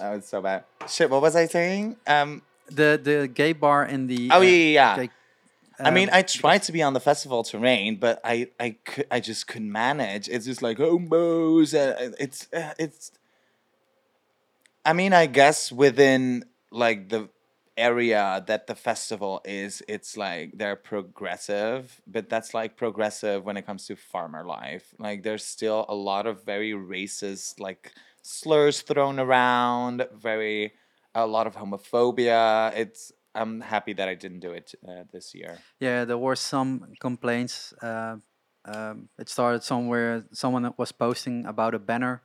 S2: was so bad. Shit, what was I saying? Um,
S1: the the gay bar in the.
S2: Oh
S1: uh,
S2: yeah, yeah.
S1: gay-
S2: I mean,
S1: um,
S2: I tried to be on the festival terrain, but I I could, I just couldn't manage. It's just like homos. Uh, it's uh, it's. I mean, I guess within like the area that the festival is, it's like they're progressive, but that's like progressive when it comes to farmer life. Like there's still a lot of very racist like slurs thrown around, very a lot of homophobia. It's I'm happy that I didn't do it uh, this year.
S1: Yeah, there were some complaints. Uh, um, it started somewhere. Someone was posting about a banner.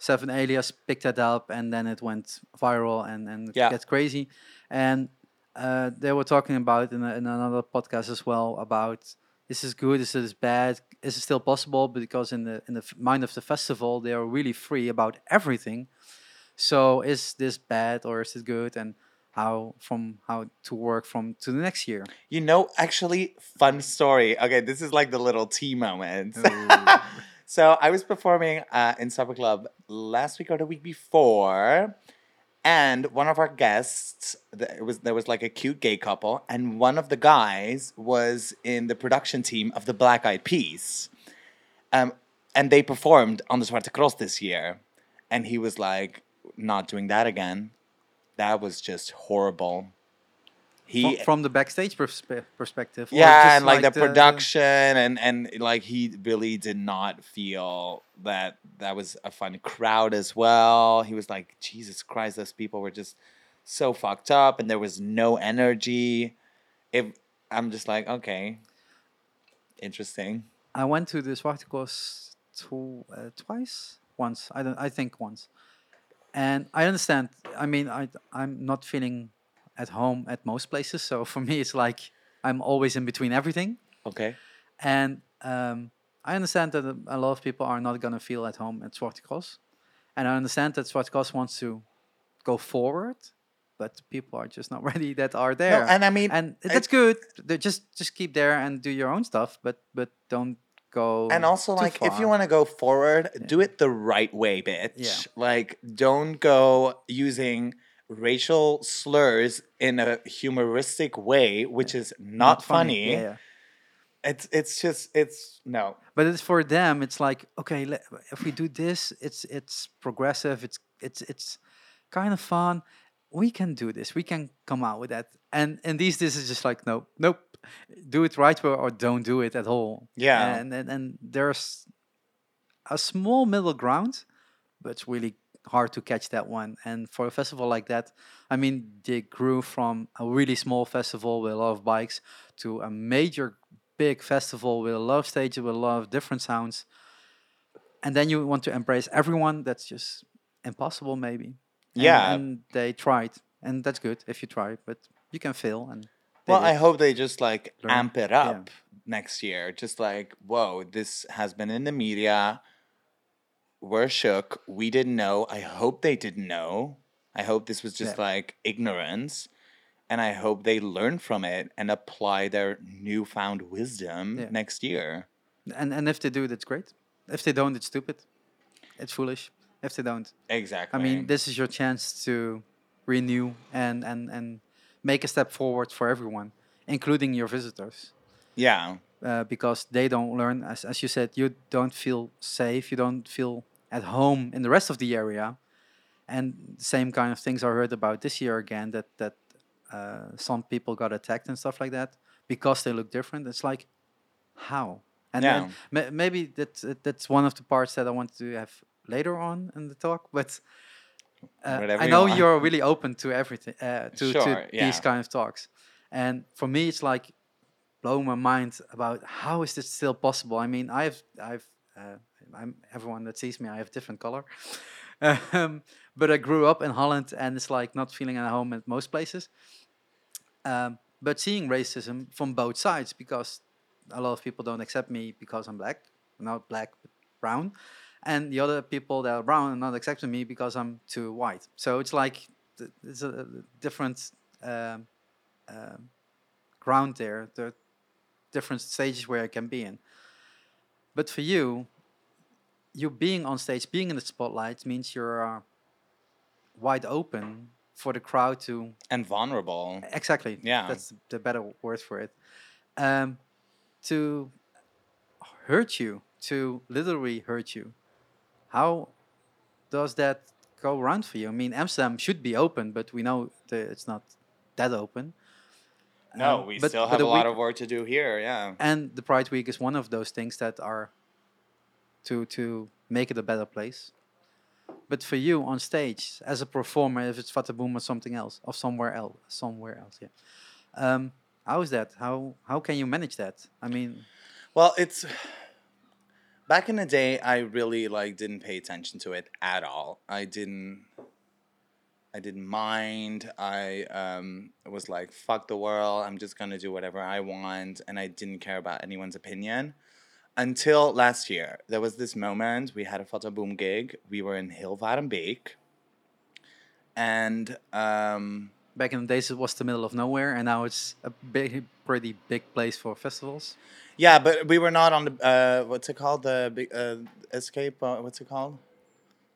S1: Seven Alias picked that up, and then it went viral and and
S2: Yeah.
S1: gets crazy. And uh, they were talking about in, a, in another podcast as well about this is good, this is bad, is it still possible? Because in the in the mind of the festival, they are really free about everything. So is this bad or is it good? And how from how to work from to the next year?
S2: You know, actually, fun story. Okay, this is like the little tea moment. So I was performing uh, in Supper Club last week or the week before, and one of our guests, th- it was there was like a cute gay couple, and one of the guys was in the production team of the Black Eyed Peas, um, and they performed on the Zwarte Cross this year, and he was like, "Not doing that again." That was just horrible. He
S1: Fro- from the backstage perspe- perspective.
S2: yeah
S1: just
S2: and like, the production and and like he really did not feel that that was a fun crowd as well he was like jesus christ those people were just so fucked up and there was no energy if i'm just like okay interesting
S1: I went to the Zwarte Cross two, uh, twice, once. I don't. I think once. And I understand. I mean, I I'm not feeling at home at most places. So for me, it's like I'm always in between everything.
S2: okay
S1: And um, I understand that a lot of people are not gonna feel at home at Zwarte Cross, and I understand that Zwarte Cross wants to go forward, but people are just not ready that are there.
S2: no, and i mean
S1: and that's good. They just just keep there and do your own stuff, but but don't go.
S2: and also like if you want to go forward do it the right way bitch Yeah. like don't go using racial slurs in a humoristic way which is not, funny,
S1: Yeah, yeah.
S2: it's it's just it's no
S1: But it's for them. It's like okay, le- if we do this, it's it's progressive. It's it's it's kind of fun. We can do this. We can come out with that. And and these this is just like no, nope. Do it right way or don't do it at all.
S2: Yeah.
S1: And and, and there's a small middle ground, but it's really hard to catch that one. And for a festival like that, I mean, they grew from a really small festival with a lot of bikes to a major big festival with a lot of stages with a lot of different sounds. And then you want to embrace everyone. That's just impossible, maybe. And-
S2: Yeah.
S1: And they tried, and that's good if you try, but you can fail. And
S2: well i hope they just like
S1: Learn.
S2: amp it
S1: Yeah.
S2: up next year just like whoa this has been in the media we're shook we didn't know i hope they didn't know i hope this was just
S1: Yeah.
S2: like ignorance and i hope they learn from it and apply their newfound wisdom
S1: Yeah.
S2: next year
S1: and and if they do, that's great. If they don't, it's stupid. It's foolish. If they don't,
S2: exactly
S1: I mean, this is your chance to renew and and and make a step forward for everyone, including your visitors,
S2: yeah
S1: uh, because they don't learn. As as you said, you don't feel safe. You don't feel at home in the rest of the area, and the same kind of things are heard about this year again. That that uh, some people got attacked and stuff like that because they look different. It's like how and
S2: Yeah.
S1: then ma- maybe that's that's one of the parts that I want to have later on in the talk. But uh, I know
S2: want.
S1: you're really open to everything, uh, to,
S2: Sure,
S1: to
S2: yeah.
S1: these kind of talks. And for me, it's like blowing my mind about how is this still possible. I mean, I've I've uh, I'm everyone that sees me, I have different color. um, but I grew up in Holland, and it's like not feeling at home at most places. Um, but seeing racism from both sides because a lot of people don't accept me because I'm black, not black but brown, and the other people that are brown are not accepting me because I'm too white. So it's like it's a different um, um, ground there. Are different stages where I can be in. But for you, you being on stage, being in the spotlight means you're uh, wide open for the crowd to
S2: And vulnerable.
S1: exactly
S2: Yeah.
S1: that's the better word for it um, to hurt you to literally hurt you how does that go around for you i mean amsterdam should be open but we know that it's not that open
S2: No,
S1: Um,
S2: we
S1: but-
S2: still have a lot
S1: week-
S2: of work to do here. Yeah.
S1: and the pride week is one of those things that are to to make it a better place but for you on stage as a performer if it's Fata Boom or something else or somewhere else somewhere else yeah um how is that how how can you manage that i mean
S2: Well, it's back in the day. I really like didn't pay attention to it at all. I didn't. I didn't mind. I um, was like, "Fuck the world! I'm just gonna do whatever I want," and I didn't care about anyone's opinion. Until last year, there was this moment. We had a Fata Boom gig. We were in Hilvarenbeek, and um,
S1: back in the days it was the middle of nowhere and now it's a big pretty big place for festivals
S2: yeah, but we were not on the uh, what's it called? The big uh, escape. Uh, what's it called?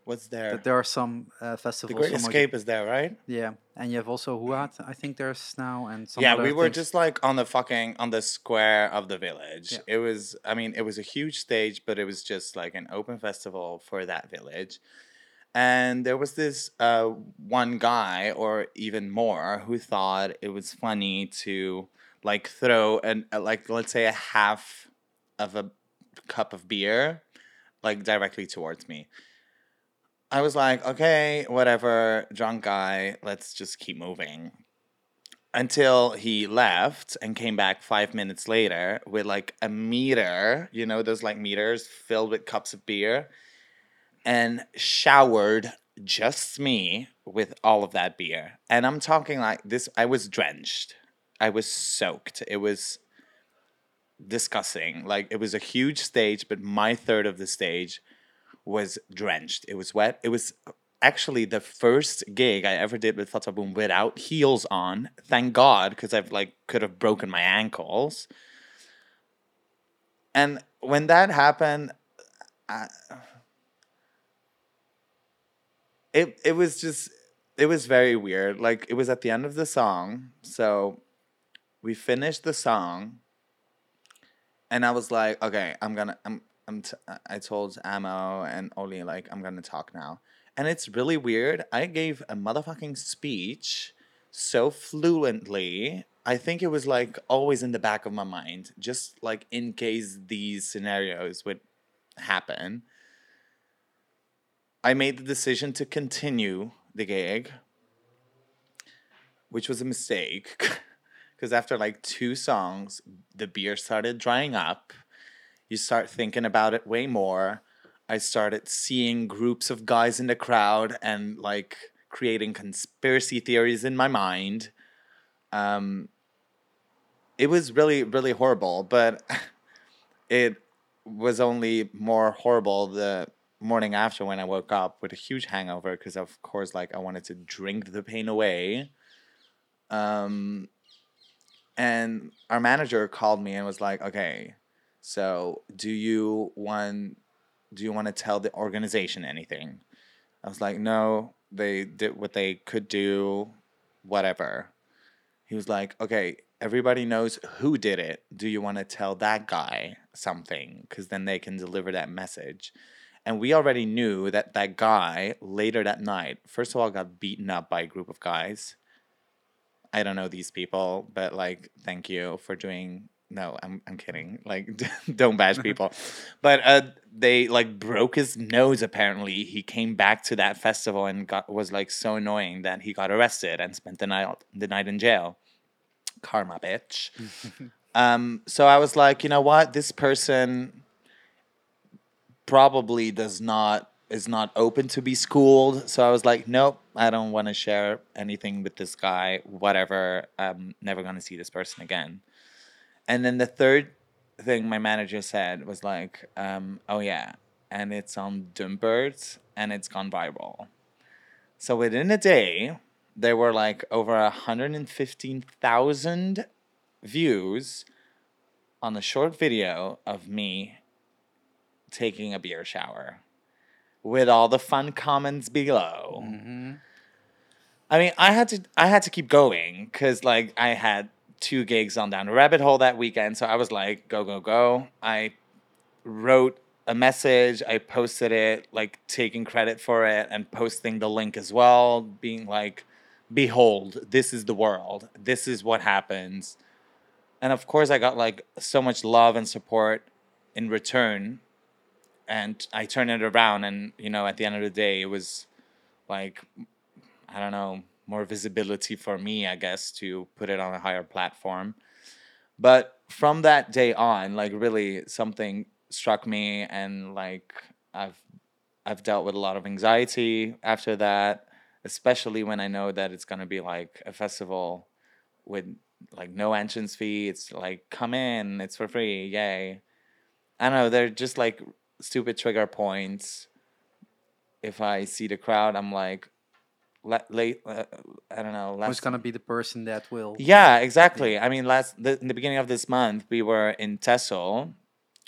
S2: What's there?
S1: there are some uh,
S2: The
S1: festivals
S2: Great
S1: somewhere-
S2: Escape is there, right?
S1: yeah and you have also Huat I think there's now and some
S2: yeah, we were
S1: things.
S2: just like on the fucking on the square of the village.
S1: Yeah.
S2: It was, I mean, it was a huge stage, but it was just like an open festival for that village. And there was this uh, one guy, or even more, who thought it was funny to like throw an uh, like let's say a half of a cup of beer like directly towards me. I was like, okay, whatever, drunk guy, let's just keep moving. Until he left and came back five minutes later with like a meter, you know, those like meters filled with cups of beer, and showered just me with all of that beer. And I'm talking like this, I was drenched. I was soaked. It was disgusting. Like it was a huge stage, but my third of the stage was drenched. It was wet. It was actually the first gig I ever did with Fata Boom without heels on. Thank God, because I've like could have broken my ankles. And when that happened, I, it it was just it was very weird. Like it was at the end of the song, so we finished the song, and I was like, okay, I'm gonna I'm I'm t- I told Amo and Oli like I'm gonna talk now, and it's really weird. I gave a motherfucking speech so fluently. I think it was like always in the back of my mind, just like in case these scenarios would happen. I made the decision to continue the gig, which was a mistake. Because after like two songs, the beer started drying up. You start thinking about it way more. I started seeing groups of guys in the crowd and like creating conspiracy theories in my mind. Um, it was really, really horrible, but it was only more horrible the morning after when I woke up with a huge hangover because, of course, like I wanted to drink the pain away. Um, and our manager called me and was like, "Okay, so do you want do you want to tell the organization anything?" I was like, "No, they did what they could do, whatever." He was like, "Okay, everybody knows who did it. Do you want to tell that guy something cuz then they can deliver that message?" And we already knew that that guy later that night, first of all, got beaten up by a group of guys. I don't know these people, but like, thank you for doing. No, I'm I'm kidding. Like, don't bash people. but uh, they like broke his nose. Apparently, he came back to that festival and got was like so annoying that he got arrested and spent the night the night in jail. Karma, bitch. um. So I was like, you know what? This person probably does not is not open to be schooled. So I was like, nope, I don't want to share anything with this guy. Whatever, I'm never gonna see this person again. And then the third thing my manager said was like, um, oh yeah, and it's on Dumpert and it's gone viral. So within a day, there were like over 115,000 views on a short video of me taking a beer shower with all the fun comments below.
S1: Mhm.
S2: I mean, I had to I had to keep going because like I had two gigs on Down Rabbit Hole that weekend, so I was like, go go go. I wrote a message, I posted it, like taking credit for it and posting the link as well, being like, behold, this is the world. This is what happens. And of course, I got like so much love and support in return. And I turned it around, and you know, at the end of the day, it was like I don't know, more visibility for me, I guess, to put it on a higher platform. But from that day on, like really something struck me and like I've I've dealt with a lot of anxiety after that, especially when I know that it's gonna be like a festival with like no entrance fee. It's like come in, it's for free, yay. I don't know, they're just like stupid trigger points. If I see the crowd, I'm like, late. Uh, I don't know.
S1: Last, Who's gonna be the person that will?
S2: Yeah, exactly. Yeah. I mean, last the, in the beginning of this month, we were in Texel,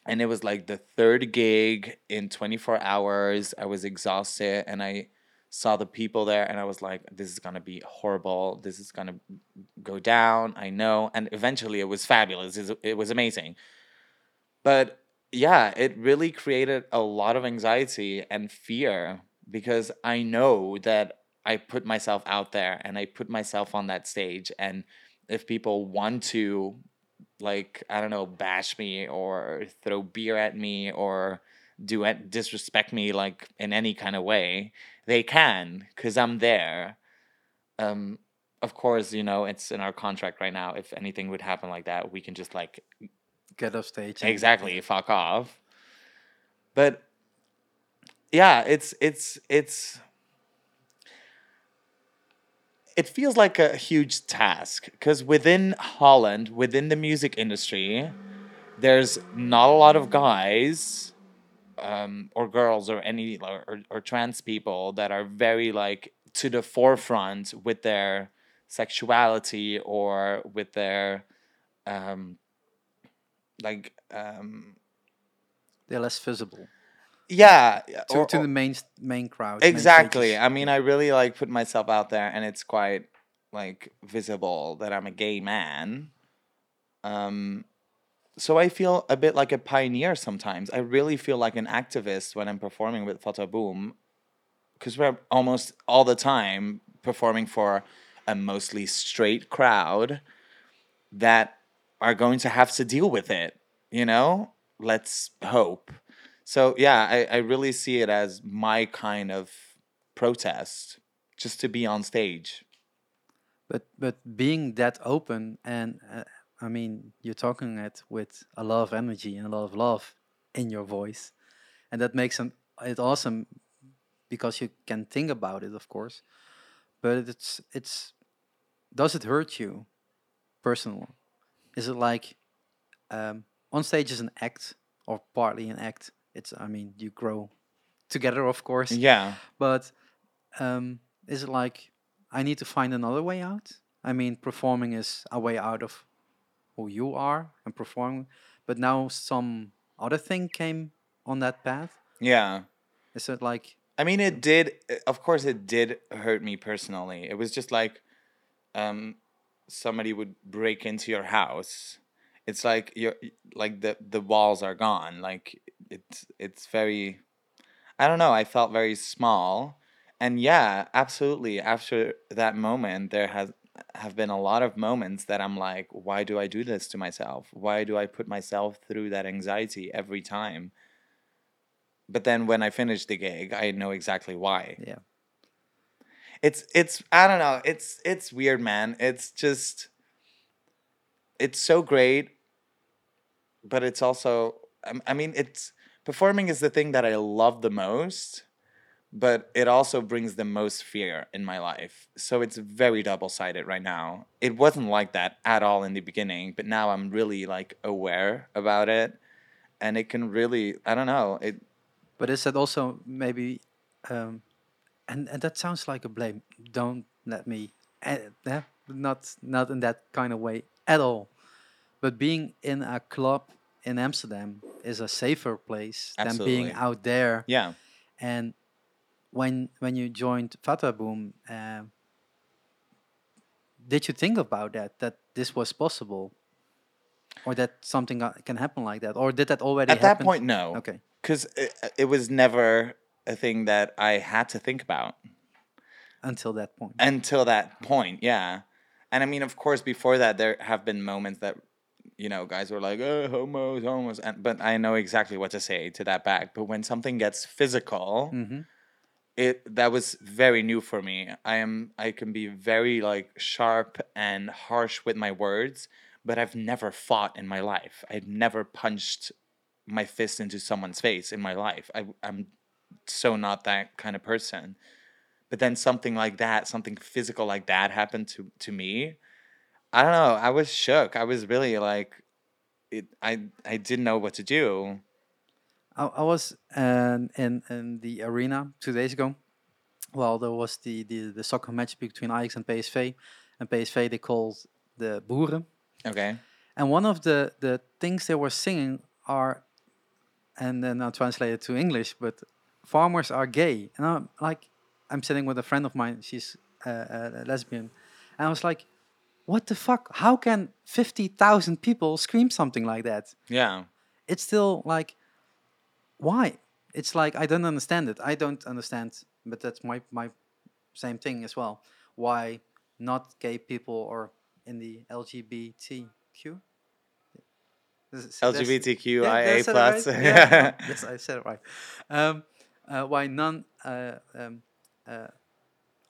S2: and it was like the third gig in twenty four hours. I was exhausted, and I saw the people there, and I was like, "This is gonna be horrible. This is gonna go down." I know, and eventually, it was fabulous. It was amazing, but yeah, it really created a lot of anxiety and fear because I know that I put myself out there and I put myself on that stage. And if people want to, like, I don't know, bash me or throw beer at me or do it, disrespect me, like, in any kind of way, they can because I'm there. Um, of course, you know, it's in our contract right now. If anything would happen like that, we can just, like,
S1: get off stage.
S2: Exactly, fuck off. But yeah, it's, it's, it's, it feels like a huge task because within Holland, within the music industry, there's not a lot of guys um, or girls or any or, or, trans people that are very like to the forefront with their sexuality or with their um, like um,
S1: they're less visible
S2: yeah
S1: to, or, to the main main crowd
S2: exactly. main i mean i really like put myself out there and it's quite like visible that i'm a gay man. Um so i feel a bit like a pioneer sometimes. I really feel like an activist when i'm performing with Fata Boom because we're almost all the time performing for a mostly straight crowd that are going to have to deal with it you know? Let's hope so yeah, I, I really see it as my kind of protest, just to be on stage.
S1: But but being that open and uh, I mean you're talking it with a lot of energy and a lot of love in your voice, and that makes it awesome because you can think about it, of course. But it's it's does it hurt you, personal? Is it like um, on stage is an act or partly an act, it's i mean you grow together of course.
S2: Yeah.
S1: But um is it like i need to find another way out? I mean performing is a way out of who you are and performing but now some other thing came on that path.
S2: Yeah.
S1: Is it like
S2: i mean it did of course it did hurt me personally. It was just like um somebody would break into your house. It's like you're like the the walls are gone. Like it's it's very I don't know, I felt very small. And yeah, absolutely. After that moment, there has have been a lot of moments that I'm like, why do I do this to myself? Why do I put myself through that anxiety every time? But then when I finish the gig, I know exactly why.
S1: Yeah.
S2: It's it's I don't know, it's it's weird, man. It's just it's so great, but it's also I I mean, it's performing is the thing that I love the most, but it also brings the most fear in my life. So it's very double sided right now. It wasn't like that at all in the beginning, but now I'm really like aware about it, and it can really I don't know it.
S1: But is that also maybe, um, and and that sounds like a blame. Don't let me, uh, not not in that kind of way at all. But being in a club in Amsterdam is a safer place Absolutely. than being out there.
S2: Yeah.
S1: And when when you joined Fata Boom, uh, did you think about that that this was possible, or that something can happen like that, or did that already
S2: At that point, no.
S1: Okay.
S2: Because it, it was never a thing that I had to think about
S1: Until that point.
S2: until that point. Yeah. And I mean, of course, before that, there have been moments that, you know, guys were like, oh, homos, homos. And, but I know exactly what to say to that back. But when something gets physical,
S1: hmm
S2: it that was very new for me. I am I can be very like sharp and harsh with my words, but I've never fought in my life. I've never punched my fist into someone's face in my life. I I'm so not that kind of person. But then something like that, something physical like that happened to to me. I don't know. I was shook. I was really like it I I didn't know what to do.
S1: I, I was um, in in the arena two days ago. Well, there was the, the, the soccer match between Ajax and PSV, and PSV they called the Boeren.
S2: Okay.
S1: And one of the, the things they were singing are, and then I'll translate it to English, but farmers are gay. And I'm like, I'm sitting with a friend of mine, she's uh, a lesbian. And I was like, what the fuck? How can 50,000 people scream something like that?
S2: Yeah.
S1: It's still like, why? It's like, I don't understand it. I don't understand, but that's my, my same thing as well. Why not gay people or in the LGBTQ?
S2: LGBTQIA
S1: yeah, I
S2: plus.
S1: right? Yeah, yes, I said it right. Um, uh, why none uh, um, uh,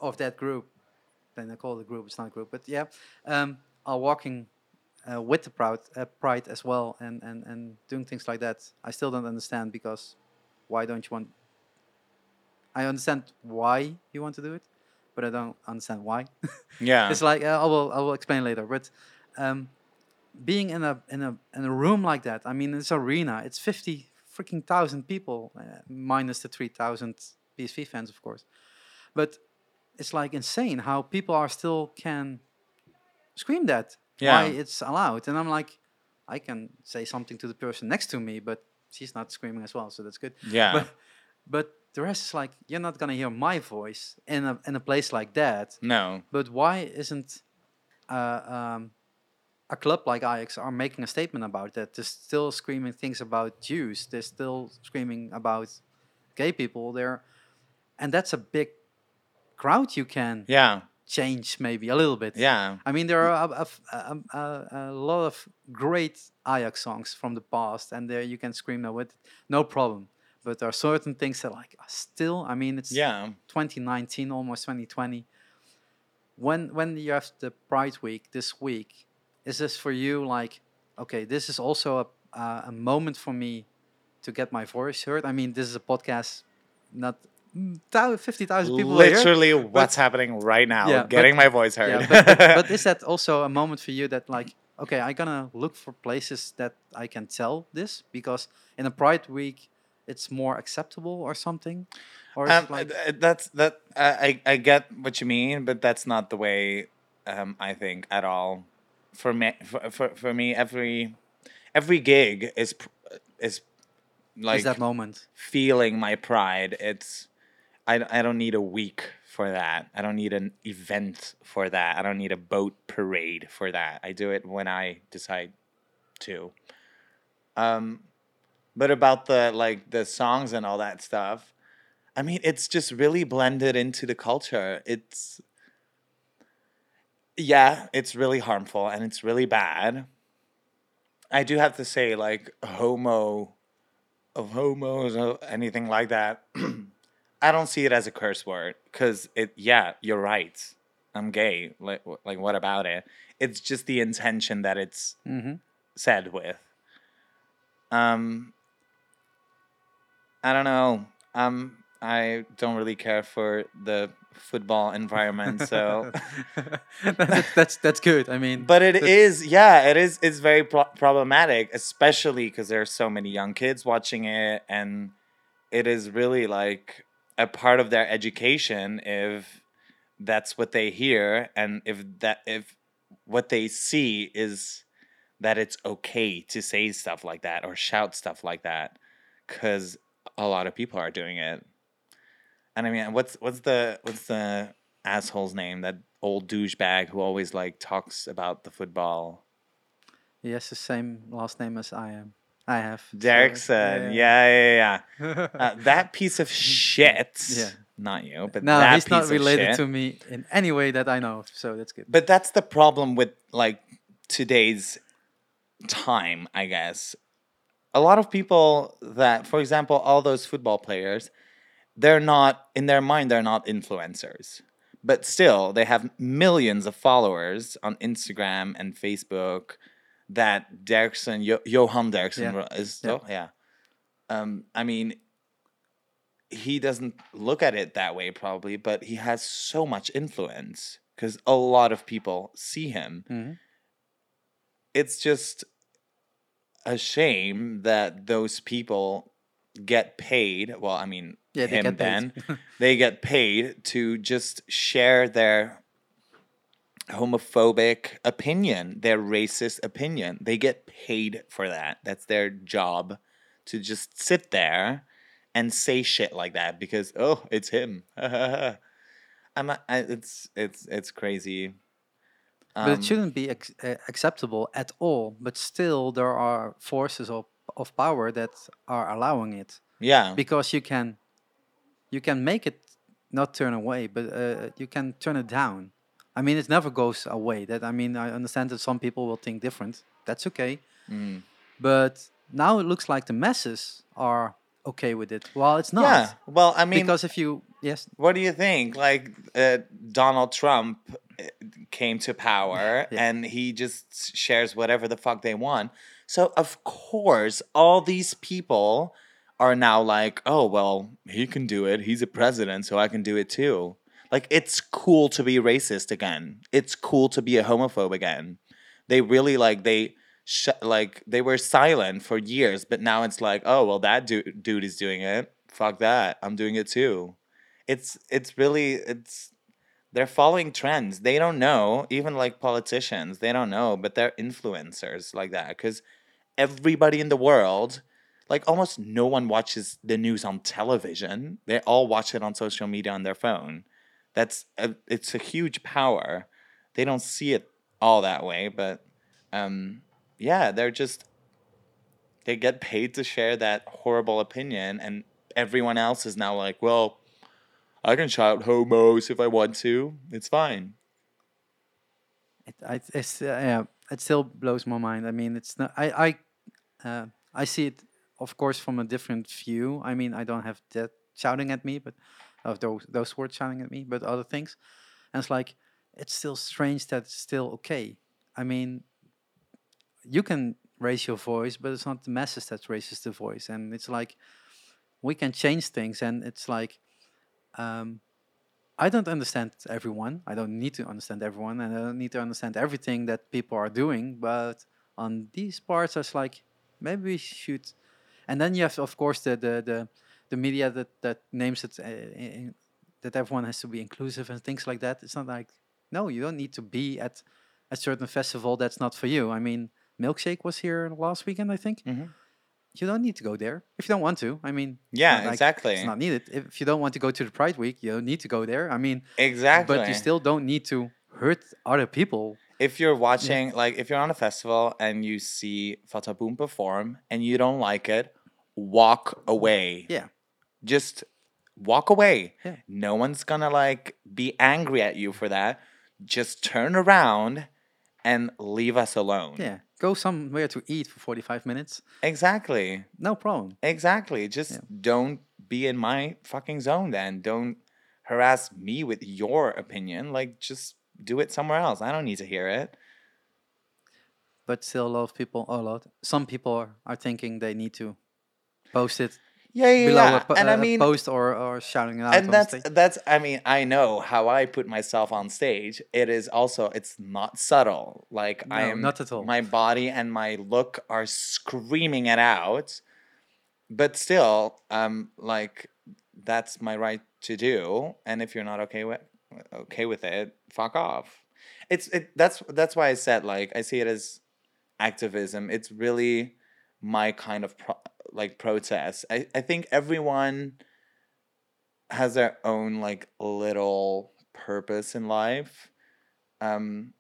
S1: of that group, then I call it a group, it's not a group, but yeah, um, are walking uh, with the proud, uh, pride as well and, and, and doing things like that. I still don't understand because why don't you want... I understand why you want to do it, but I don't understand why.
S2: yeah.
S1: It's like uh, I will I will explain later, but um, being in a in a in a room like that, I mean, this arena, it's fifty freaking thousand people, uh, minus the three thousand PSV fans, of course. But it's like insane how people are still can scream that.
S2: Yeah.
S1: Why it's allowed, and I'm like, I can say something to the person next to me, but she's not screaming as well, so that's good.
S2: yeah.
S1: But but the rest is like you're not gonna hear my voice in a in a place like that.
S2: no.
S1: But why isn't uh, um, a club like Ajax are making a statement about that? They're still screaming things about Jews. They're still screaming about gay people. There, and that's a big crowd. You can
S2: Yeah.
S1: change maybe a little bit.
S2: Yeah.
S1: I mean, there are a a a lot of great Ajax songs from the past, and there you can scream that with no problem. But there are certain things that like still. I mean, it's
S2: Yeah.
S1: 2019, almost 2020. When when you have the Pride Week this week, is this for you like, okay, this is also a uh, a moment for me to get my voice heard? I mean, this is a podcast, not mm, 50,000 people are here.
S2: Literally what's happening right now.
S1: Yeah, but-
S2: getting my voice heard.
S1: Yeah, but, but, but is that also a moment for you that like, okay, I'm gonna look for places that I can tell this because in a Pride Week, it's more acceptable or something, or
S2: um,
S1: like,
S2: that's that I, I I get what you mean, but that's not the way um, I think at all. For me, for, for, for me, every every gig is is like
S1: is that moment?
S2: feeling my pride. It's I, I don't need a week for that. I don't need an event for that. I don't need a boat parade for that. I do it when I decide to. Um, but about the like the songs and all that stuff, I mean, it's just really blended into the culture. It's yeah, it's really harmful and it's really bad. I do have to say, like homo of homos or anything like that. I don't see it as a curse word because it. Yeah, you're right. I'm gay. Like, like what about it? It's just the intention that it's
S1: Mm-hmm.
S2: said with. Um, I don't know. Um, I don't really care for the football environment, so.
S1: that's, that's that's good. I mean,
S2: But it is, yeah, it is. It's very pro- problematic, especially because there are so many young kids watching it, and it is really like a part of their education if that's what they hear, and if that if what they see is that it's okay to say stuff like that or shout stuff like that, because a lot of people are doing it. And I mean, what's what's the what's the asshole's name that old douchebag who always like talks about the football.
S1: Has the same last name as I am. I have. so,
S2: Derksen. Yeah, yeah, yeah. Uh, that piece of shit.
S1: Yeah.
S2: Not you, but
S1: no, he's not related to me in any way that I know of, so that's good.
S2: But that's the problem with like today's time, I guess. A lot of people that, for example, all those football players, they're not in their mind they're not influencers. But still, they have millions of followers on Instagram and Facebook that Derksen, jo- Johan Derksen
S1: Yeah.
S2: is
S1: Yeah.
S2: still, yeah. Um, I mean, he doesn't look at it that way probably, but he has so much influence because a lot of people see him.
S1: Mhm.
S2: It's just a shame that those people get paid. Well, I mean,
S1: Yeah, they
S2: him then they get paid to just share their homophobic opinion, their racist opinion. They get paid for that. That's their job to just sit there and say shit like that because oh, it's him. I'm not, I, it's it's it's crazy.
S1: but
S2: Um,
S1: it shouldn't be ex- uh, acceptable at all. But still, there are forces of, of power that are allowing it
S2: yeah.
S1: because you can you can make it not turn away, but uh, you can turn it down. I mean, it never goes away. That I mean, I understand that some people will think different. That's okay.
S2: Mm.
S1: But now it looks like the masses are okay with it. Well, it's not.
S2: Yeah. Well, I mean,
S1: because if you yes,
S2: what do you think? Like uh, Donald Trump uh, came to power
S1: Yeah.
S2: and he just shares whatever the fuck they want. So of course, all these people are now like, "Oh, well, he can do it. He's a president, so I can do it too." Like it's cool to be racist again. It's cool to be a homophobe again. They really like they sh- like they were silent for years, but now it's like, "Oh, well, that du- dude is doing it. Fuck that. I'm doing it too." it's it's really it's they're following trends they don't know even like politicians they don't know but they're influencers like that because everybody in the world like almost no one watches the news on television they all watch it on social media on their phone that's a, it's a huge power they don't see it all that way but um yeah they're just they get paid to share that horrible opinion and everyone else is now like well I can shout homos if I want to. It's fine.
S1: it, I, it's uh, yeah, it still blows my mind. I mean, it's not. I I uh, I see it, of course, from a different view. I mean, I don't have that shouting at me, but of those those words shouting at me, but other things, and it's like it's still strange that it's still okay. I mean, you can raise your voice, but it's not the masses that raises the voice, and it's like we can change things, and it's like. Um, I don't understand everyone. I don't need to understand everyone, and I don't need to understand everything that people are doing. But on these parts, I was like, maybe we should. And then you have, of course, the the the, the media that that names it uh, i- i- that everyone has to be inclusive and things like that. It's not like no, you don't need to be at a certain festival that's not for you. I mean, Milkshake was here last weekend, I think.
S2: Mhm.
S1: You don't need to go there if you don't want to. I mean,
S2: Yeah,
S1: like
S2: exactly.
S1: It's not needed. If you don't want to go to the Pride Week, you don't need to go there. I mean,
S2: Exactly.
S1: but you still don't need to hurt other people.
S2: if you're watching, like, if you're on a festival and you see Fata Boom perform and you don't like it, walk away.
S1: Yeah.
S2: Just walk away.
S1: Yeah.
S2: No one's gonna like be angry at you for that. Just turn around and leave us alone.
S1: Yeah. Go somewhere to eat for 45 minutes.
S2: Exactly.
S1: No problem.
S2: Exactly. Just
S1: Yeah.
S2: don't be in my fucking zone then. Don't harass me with your opinion. Like just do it somewhere else. I don't need to hear it.
S1: But still, a lot of people, a lot, some people are, are thinking they need to post it
S2: Yeah, yeah,
S1: below
S2: yeah.
S1: a,
S2: and I
S1: a
S2: mean
S1: post or, or shouting it out.
S2: and that's
S1: stage.
S2: that's I mean, I know how I put myself on stage. It is also it's not subtle. Like I am
S1: not at all.
S2: my body and my look are screaming it out. But still, um like that's my right to do. And if you're not okay with okay with it, fuck off. It's it that's that's why I said like I see it as activism. It's really my kind of pro- like protest. I, I think everyone has their own like little purpose in life. um,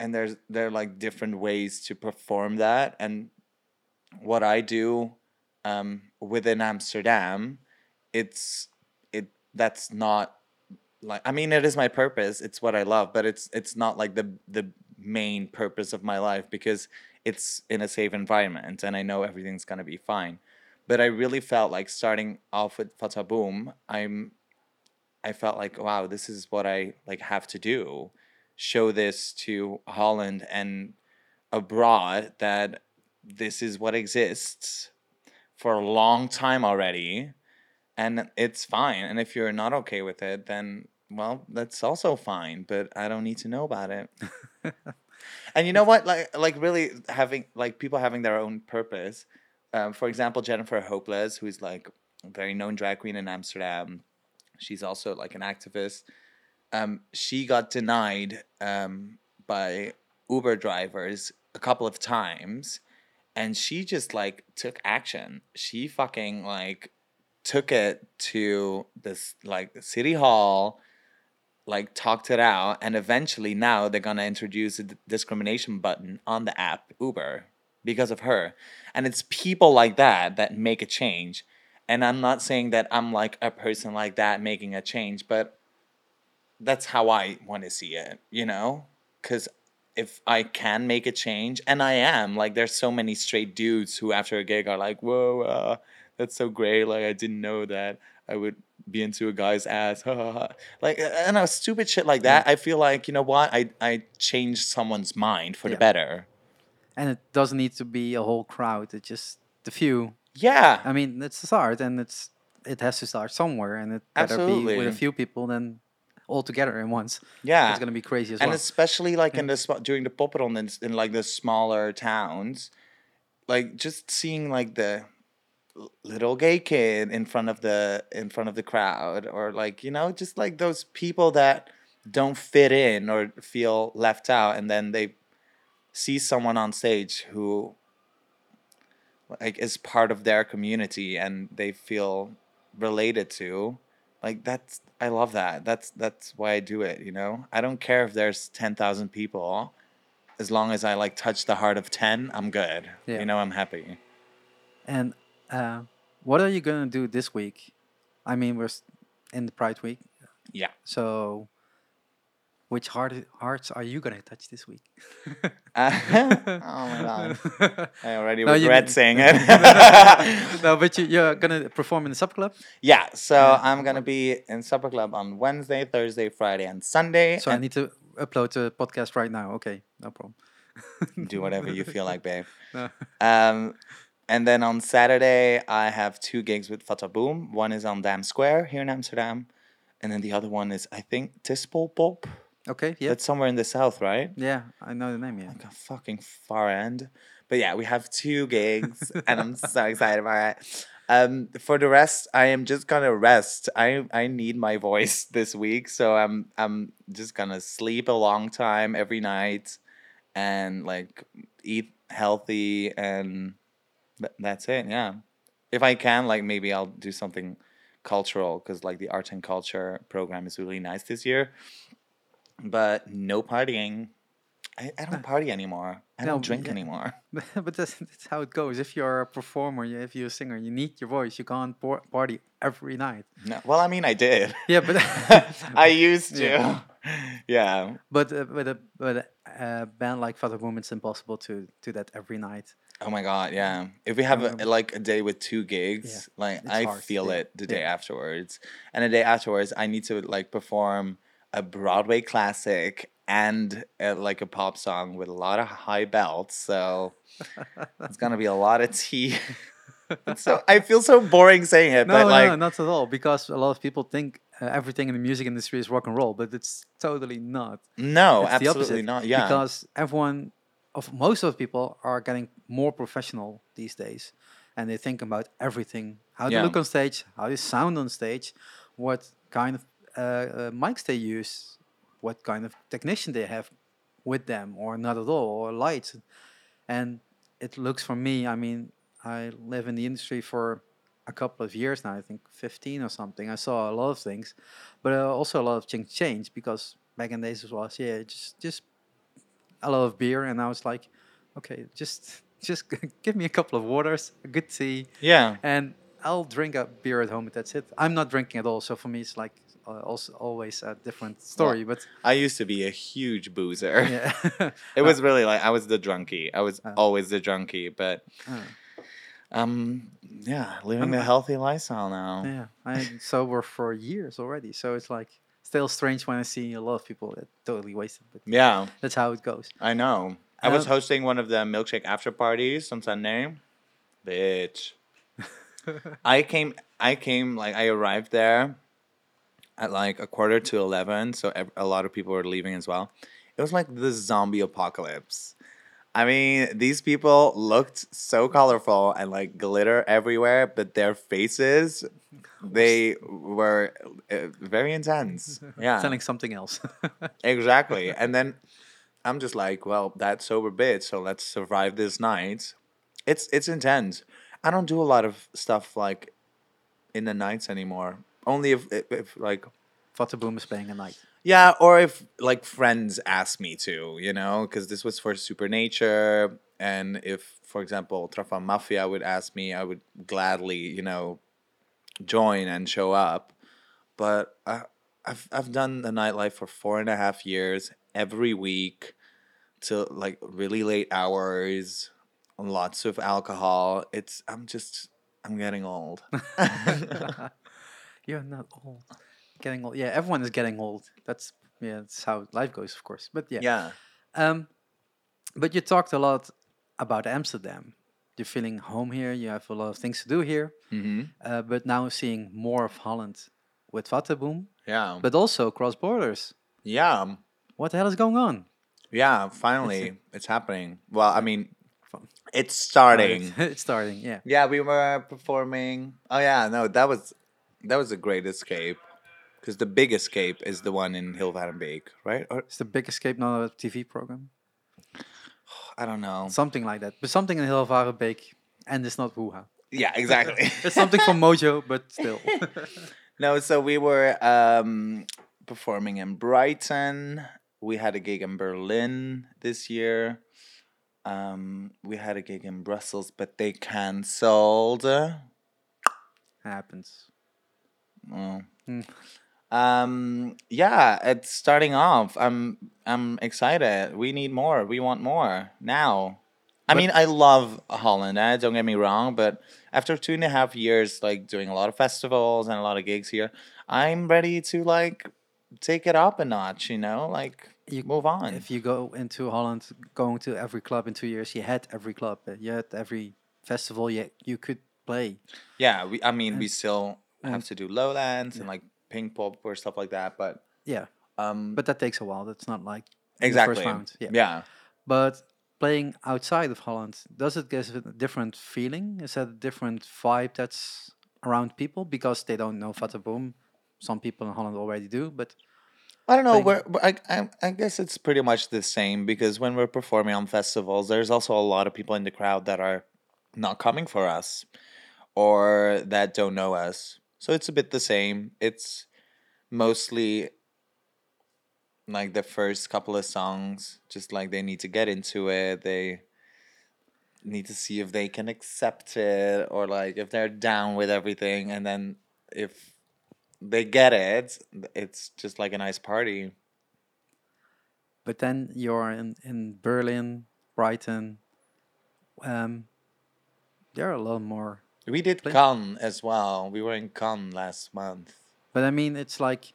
S2: and there's there are like different ways to perform that. And what I do um, within Amsterdam, it's it that's not like I mean it is my purpose. It's what I love, but it's it's not like the the main purpose of my life because it's in a safe environment and I know everything's gonna be fine. But I really felt like starting off with Fata Boom, I'm I felt like wow, this is what I like have to do. Show this to Holland and abroad that this is what exists for a long time already and it's fine. And if you're not okay with it, then well, that's also fine, but I don't need to know about it. and you know what? Like like really having like people having their own purpose. Um, for example, Jennifer Hopelezz, who's like a very known drag queen in Amsterdam. She's also like an activist. Um, she got denied um, by Uber drivers a couple of times, and she just like took action. She fucking like took it to this like city hall like talked it out and eventually now they're going to introduce a d- discrimination button on the app uber because of her. And it's people like that that make a change. And i'm not saying that i'm like a person like that making a change but that's how i want to see it you know? Because if i can make a change and i am like there's so many straight dudes who after a gig are like whoa uh, that's so great like i didn't know that i would be into a guy's ass like and know stupid shit like that i feel like you know what i i changed someone's mind for the better
S1: And it doesn't need to be a whole crowd. It's just the few.
S2: yeah
S1: I mean, it's a start, and it's it has to start somewhere, and it better be with a few people than all together in once.
S2: yeah
S1: It's gonna be crazy as
S2: and
S1: well.
S2: especially like in the during the Popronde in, in like the smaller towns like just seeing like the little gay kid in front of the in front of the crowd or like you know just like those people that don't fit in or feel left out and then they see someone on stage who like is part of their community and they feel related to like that's i love that. That's that's why i do it you know? I don't care if there's 10,000 people. As long as i like touch the heart of 10 i'm good.
S1: Yeah.
S2: you know i'm happy.
S1: And uh, what are you gonna do this week? I mean, we're in the Pride Week,
S2: yeah
S1: so which heart hearts are you gonna touch this week?
S2: oh my god i already
S1: No,
S2: regret saying it
S1: no, but you, you're gonna perform in the Supper Club,
S2: yeah so
S1: Yeah.
S2: i'm gonna be in supper club on wednesday thursday friday and sunday
S1: so I need to upload the podcast right now. Okay, no problem.
S2: do whatever you feel like babe
S1: No.
S2: Um, and then on Saturday, I have two gigs with Fata Boom. One is on Dam Square here in Amsterdam, and then the other one is I think Tispel Pop.
S1: Okay, yeah,
S2: That's somewhere in the south, right?
S1: yeah, I know the name. Yeah,
S2: Like a fucking far end. But yeah, we have two gigs, and I'm so excited about it. Um, for the rest, I am just gonna rest. I I need my voice this week, so I'm I'm just gonna sleep a long time every night, and like eat healthy, and th- that's it. Yeah, if I can, like maybe I'll do something cultural because like the art and culture program is really nice this year. But no partying. I, I don't party anymore. I
S1: No,
S2: don't drink
S1: yeah.
S2: anymore.
S1: but that's, that's how it goes. If you're a performer, you- if you're a singer, you need your voice. You can't party every night.
S2: No, well, I mean, I did.
S1: Yeah, but
S2: I used to.
S1: Yeah.
S2: Yeah.
S1: but uh, with a with a uh, band like Fata Boom, it's impossible to do that every night.
S2: Oh my god. Yeah. If we have a,
S1: Um,
S2: like a day with two gigs, like
S1: it's
S2: I
S1: hard,
S2: feel
S1: yeah,
S2: it the day
S1: yeah.
S2: afterwards, and the day afterwards, I need to like perform a Broadway classic and uh, like a pop song with a lot of high belts. So it's gonna be a lot of tea. so I feel so boring saying it,
S1: No,
S2: but like
S1: no, not at all. Because a lot of people think uh, everything in the music industry is rock and roll, but it's totally not.
S2: no,
S1: It's
S2: absolutely not. Yeah.
S1: Because everyone, of most of the people, are getting more professional these days, and they think about everything: how
S2: Yeah.
S1: they look on stage, how they sound on stage, what kind of uh, uh, mics they use, what kind of technician they have with them, or not at all, or lights. And it looks for me. I mean, I live in the industry for a couple of years now. I think 15 or something. I saw a lot of things, but uh, also a lot of things changed because back in days as well. So yeah, just just a lot of beer, and I was like, okay, just just give me a couple of waters, a good tea,
S2: Yeah.
S1: and I'll drink a beer at home. That's it. I'm not drinking at all, so for me it's like uh, also always a different story. but
S2: I used to be a huge boozer.
S1: yeah,
S2: It was really like I was the drunkie. I was
S1: Oh.
S2: always the drunkie, but
S1: Uh,
S2: um yeah, living the
S1: I'm-
S2: healthy lifestyle now.
S1: yeah. I'm sober for years already, so it's like still strange when I see a lot of people that totally wasted. But
S2: Yeah,
S1: that's how it goes.
S2: I know. I was
S1: Um,
S2: hosting one of the milkshake after parties on Sunday. Bitch. I came I came like I arrived there at like a quarter to 11, so a lot of people were leaving as well. It was like the zombie apocalypse. I mean, these people looked so colorful and like glitter everywhere, but their faces they were uh, very intense. Yeah.
S1: Selling something else.
S2: Exactly. And then I'm just like, well, that's sober bit, so let's survive this night. It's it's intense. I don't do a lot of stuff like in the nights anymore. Only if if, if like
S1: Fata Boom is playing a night.
S2: Yeah, or if like friends ask me to, you know, because this was for Supernature, and if, for example, Trafan Mafia would ask me, I would gladly, you know, join and show up. But I, I've I've done the nightlife for four and a half years, every week, till like really late hours, lots of alcohol. It's I'm just I'm getting old.
S1: You're not old. Getting old. Yeah, everyone is getting old. That's yeah, that's how life goes, of course. But yeah.
S2: yeah.
S1: Um, but you talked a lot about Amsterdam. You're feeling home here. You have a lot of things to do here.
S2: Mm-hmm.
S1: Uh, but now seeing more of Holland with Fata Boom,
S2: Yeah.
S1: but also cross borders.
S2: yeah.
S1: What the hell is going on?
S2: Yeah, finally, it's happening. Well, I mean, it's starting.
S1: it's starting. Yeah.
S2: Yeah, we were performing. Oh yeah, no, that was that was a great escape. Because the big escape is the one in Hilvarenbeek, right? Or
S1: It's the Big Escape, not a TV program.
S2: I don't know.
S1: Something like that. But something in Hilvarenbeek, and it's not Wuha.
S2: Yeah, exactly.
S1: It's something from Mojo, but still.
S2: no, so we were um, performing in Brighton. We had a gig in Berlin this year. Um, we had a gig in Brussels, but they cancelled.
S1: Happens.
S2: Oh.
S1: Mm.
S2: Um, yeah, it's starting off. I'm I'm excited. We need more. We want more now. I
S1: But-
S2: mean, I love Holland. Eh? Don't get me wrong, but after two and a half years, like doing a lot of festivals and a lot of gigs here, I'm ready to like take it up a notch. You know, like
S1: You-
S2: move on.
S1: If you go into Holland, going to every club in two years, you had every club, uh, you had every festival you you could play.
S2: yeah, we. I mean, we still have to do Lowlands and like Pink Pop or stuff like that, but
S1: Yeah,
S2: um,
S1: but that takes a while. That's not like
S2: exactly.
S1: first round. Yeah.
S2: yeah.
S1: But playing outside of Holland, does it give it a different feeling? Is that a different vibe that's around people because they don't know Fata Boom? Some people in Holland already do, but
S2: I don't know. We're, I, I I guess it's pretty much the same because when we're performing on festivals, there's also a lot of people in the crowd that are not coming for us or that don't know us. So it's a bit the same. It's mostly like the first couple of songs, just like they need to get into it. They need to see if they can accept it or like if they're down with everything. And then if they get it, it's just like a nice party.
S1: but then you're in in Berlin, Brighton. Um, there are a lot more
S2: We did Cannes as well. We were in Cannes last month.
S1: But I mean, it's like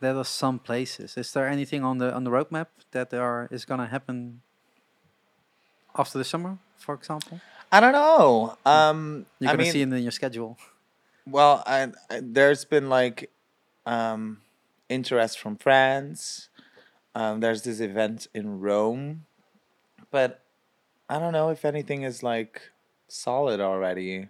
S1: there are some places. Is there anything on the on the roadmap that there are, is gonna happen after the summer, for example?
S2: I don't know. Um,
S1: You're
S2: I
S1: gonna
S2: mean,
S1: see it in your schedule.
S2: well, I, I, there's been like um, interest from France. Um, there's this event in Rome, but I don't know if anything is like solid already.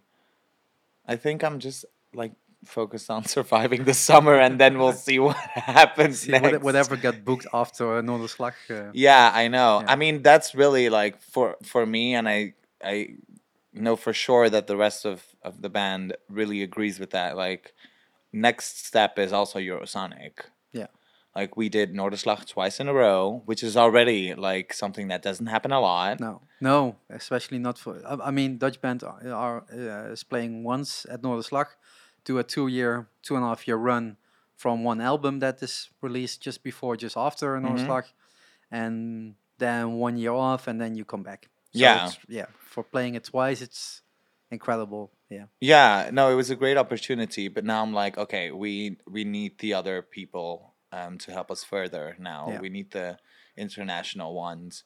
S2: I think I'm just like focused on surviving the summer, and then we'll see what happens
S1: See
S2: next.
S1: whatever got booked after Noorderslag. Uh,
S2: Yeah, I know.
S1: Yeah.
S2: I mean, that's really like for for me, and I I know for sure that the rest of of the band really agrees with that. Like, next step is also Eurosonic.
S1: Yeah.
S2: Like we did Noorderslag twice in a row, which is already like something that doesn't happen a lot.
S1: No, no, especially not for. I, I mean, Dutch band are, are uh, is playing once at Noorderslag, do a two-year, two and a half year run from one album that is released just before, just after
S2: Mhm.
S1: Noorderslag, and then one year off, and then you come back. So
S2: Yeah.
S1: yeah. For playing it twice, it's incredible. Yeah,
S2: Yeah, no, it was a great opportunity, but now I'm like, okay, we we need the other people um, to help us further. Now
S1: Yeah.
S2: we need the international ones.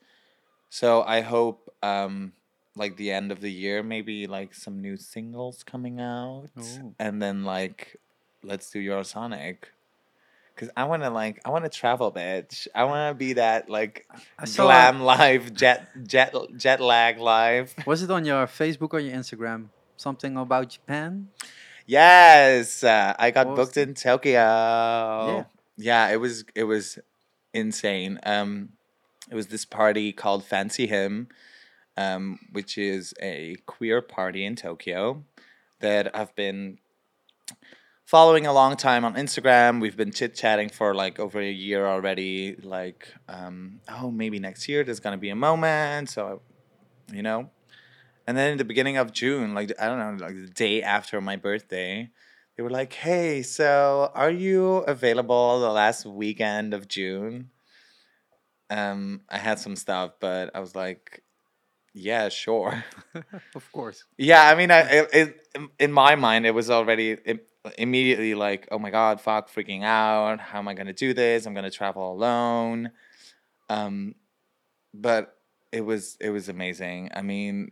S2: So I hope, um, like the end of the year, maybe like some new singles coming out,
S1: Ooh.
S2: and then like let's do Eurosonic. Cause I wanna like I wanna travel, bitch. I wanna be that like
S1: saw.
S2: glam life, jet jet jet lag life.
S1: Was it on your Facebook or your Instagram? Something about Japan?
S2: Yes, uh, I got
S1: What
S2: booked in Tokyo. Yeah. Yeah. it was it was insane. Um, it was this party called Fancy Him, um, which is a queer party in Tokyo that I've been following a long time on Instagram. We've been chit chatting for like over a year already. Like, um, oh, maybe next year there's gonna be a moment. So, you know. And then in the beginning of June, like I don't know, like the day after my birthday, they were like, "Hey, so are you available the last weekend of June?" Um, I had some stuff, but I was like, "Yeah, sure."
S1: of course.
S2: Yeah, I mean, I, it, in my mind, it was already immediately like, oh my god, fuck, freaking out. How am I gonna do this? I'm gonna travel alone. Um, but it was it was amazing. I mean,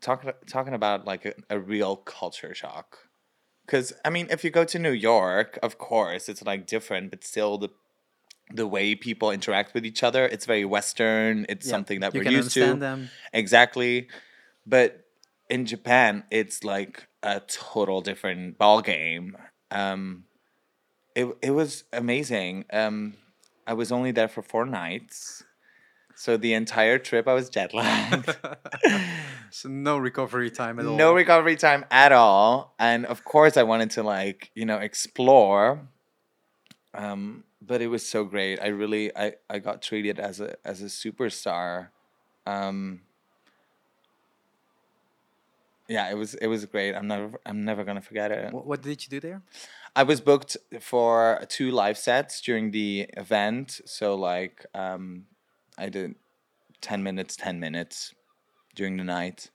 S2: talking talking about like a, a real culture shock. Because I mean, if you go to New York, of course, it's like different, but still the the way people interact with each other, it's very Western. It's something that
S1: you
S2: we're used to.
S1: understand them.
S2: Exactly. But in Japan, it's like a total different ball game. Um, it it was amazing. Um, I was only there for four nights, so the entire trip I was jet lagged.
S1: so no recovery time at all.
S2: no recovery time at all, and of course I wanted to like you know explore. Um, but it was so great. I really I I got treated as a as a superstar. Um, yeah, it was it was great. I'm never I'm never gonna forget it.
S1: What, what did you do there?
S2: I was booked for two live sets during the event. So like um, I did ten minutes, ten minutes during the night,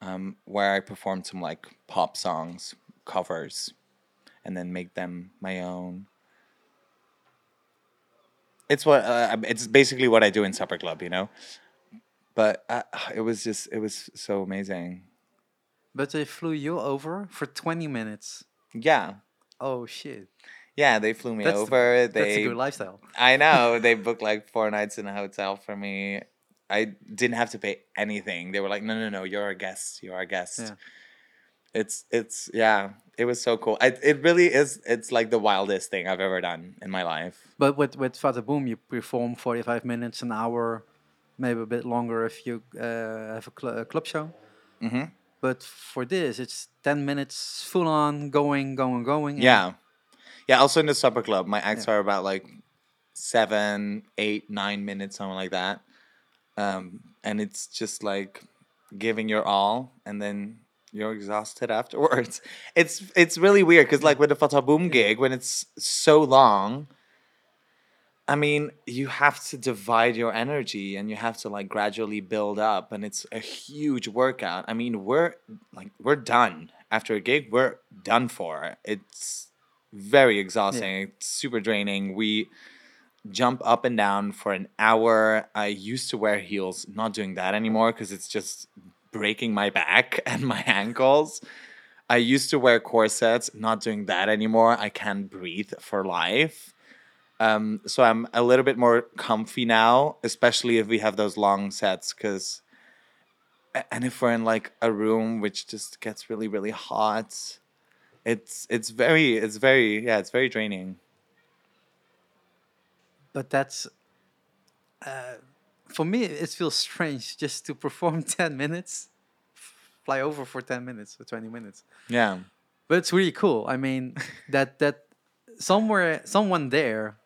S2: um, where I performed some like pop songs, covers, and then make them my own. It's what uh, it's basically what I do in Supper Club, you know. But uh, it was just it was so amazing.
S1: But they flew you over for 20 minutes.
S2: Yeah,
S1: Oh shit.
S2: yeah. They flew me
S1: That's the-
S2: over. they
S1: That's a good lifestyle.
S2: I know they booked like four nights in a hotel for me. I didn't have to pay anything. They were like, "No, no, no, you're a guest. You're a guest."
S1: Yeah.
S2: It's it's yeah. It was so cool. I, it really is. It's like the wildest thing I've ever done in my life.
S1: But with with Fata Boom, you perform 45 minutes, an hour, maybe a bit longer if you uh, have a, cl- a club show.
S2: hmm
S1: But for this, it's 10 minutes full on, going, going, going.
S2: Yeah, yeah. Also in the supper club, my acts
S1: Yeah.
S2: are about like seven, eight, nine minutes, something like that. Um, and it's just like giving your all, and then you're exhausted afterwards. It's it's really weird because like with the Fata Boom gig, when it's so long, I mean, you have to divide your energy and you have to like gradually build up, and it's a huge workout. I mean, we're like we're done after a gig. We're done for. It's very exhausting. It's super draining. We jump up and down for an hour. I used to wear heels, not doing that anymore because it's just breaking my back and my ankles. I used to wear corsets, not doing that anymore. I can't breathe for life. Um, so I'm a little bit more comfy now, especially if we have those long sets. Because, and if we're in like a room which just gets really, really hot, it's it's very it's very yeah it's very draining.
S1: But that's, uh, for me, it feels strange just to perform 10 minutes, fly over for 10 minutes or 20 minutes.
S2: Yeah.
S1: But it's really cool. I mean, that that somewhere, someone there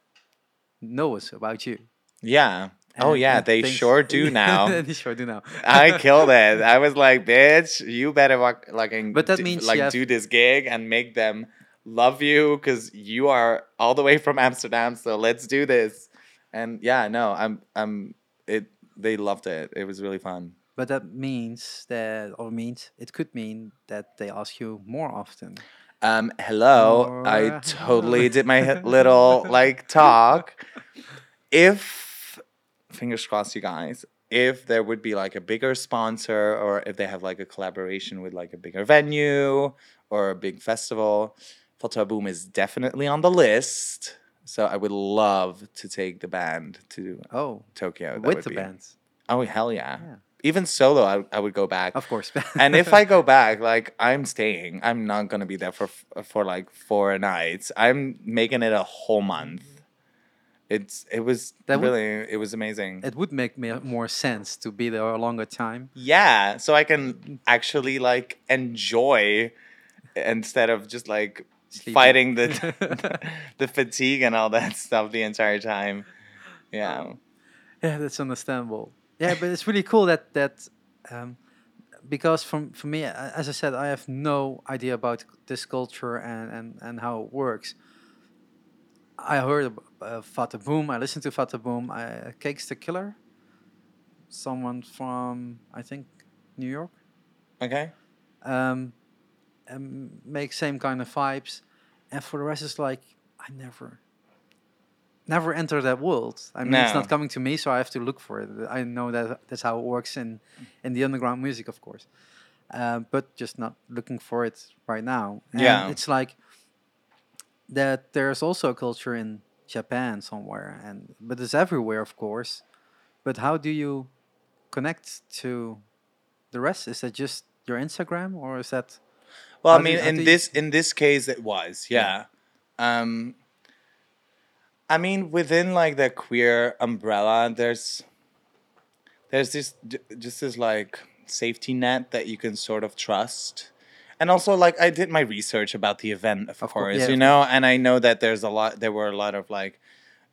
S1: knows about you.
S2: Yeah. oh yeah, they sure do now.
S1: they sure do now.
S2: I killed it. I was like, bitch, you better walk, like, and
S1: But that means
S2: like do this gig and make them love you because you are all the way from Amsterdam. So let's do this. And yeah, no, I'm, I'm. It. They loved it. It was really fun.
S1: But that means that, or means it could mean that they ask you more often.
S2: Um, hello. I totally did my little like talk. If fingers crossed, you guys. If there would be like a bigger sponsor, or if they have like a collaboration with like a bigger venue or a big festival, Fata Boom is definitely on the list. So I would love to take the band to
S1: Oh,
S2: Tokyo. That
S1: with
S2: would
S1: the
S2: be-
S1: band,
S2: Oh hell yeah!
S1: Yeah.
S2: Even solo, I, I would go back
S1: of course.
S2: and if I go back, like I'm staying, I'm not gonna be there for for like four nights. I'm making it a whole month. It's it was
S1: That would-
S2: really it was amazing.
S1: it would make me more sense to be there a longer time.
S2: yeah, so I can actually like enjoy instead of just like
S1: Sleeping.
S2: fighting the the fatigue and all that stuff the entire time. Yeah.
S1: Yeah, that's understandable. Yeah, but it's really cool that that um, because from for me, as I said, I have no idea about this culture and and and how it works. I heard uh, Fata Boom. I listened to Fata Boom. I, Cakes Da Killa. Someone from I think New York.
S2: Okay.
S1: Um, and make same kind of vibes, and for the rest, it's like I never, never enter that world. I mean, it's not coming to me, so I have to look for it. I know that that's how it works in in the underground music, of course, uh, but just not looking for it right now. And
S2: Yeah.
S1: it's like that. There's also a culture in Japan somewhere, and but it's everywhere, of course. But how do you connect to the rest? Is that just your Instagram, or is that
S2: Well, I
S1: you-
S2: mean, in this in this case, it was yeah. Um, I mean, within like the queer umbrella, there's there's this just this like safety net that you can sort of trust, and also like I did my research about the event, of,
S1: Of cour-
S2: course,
S1: yeah,
S2: you know, and I know that there's a lot. There were a lot of like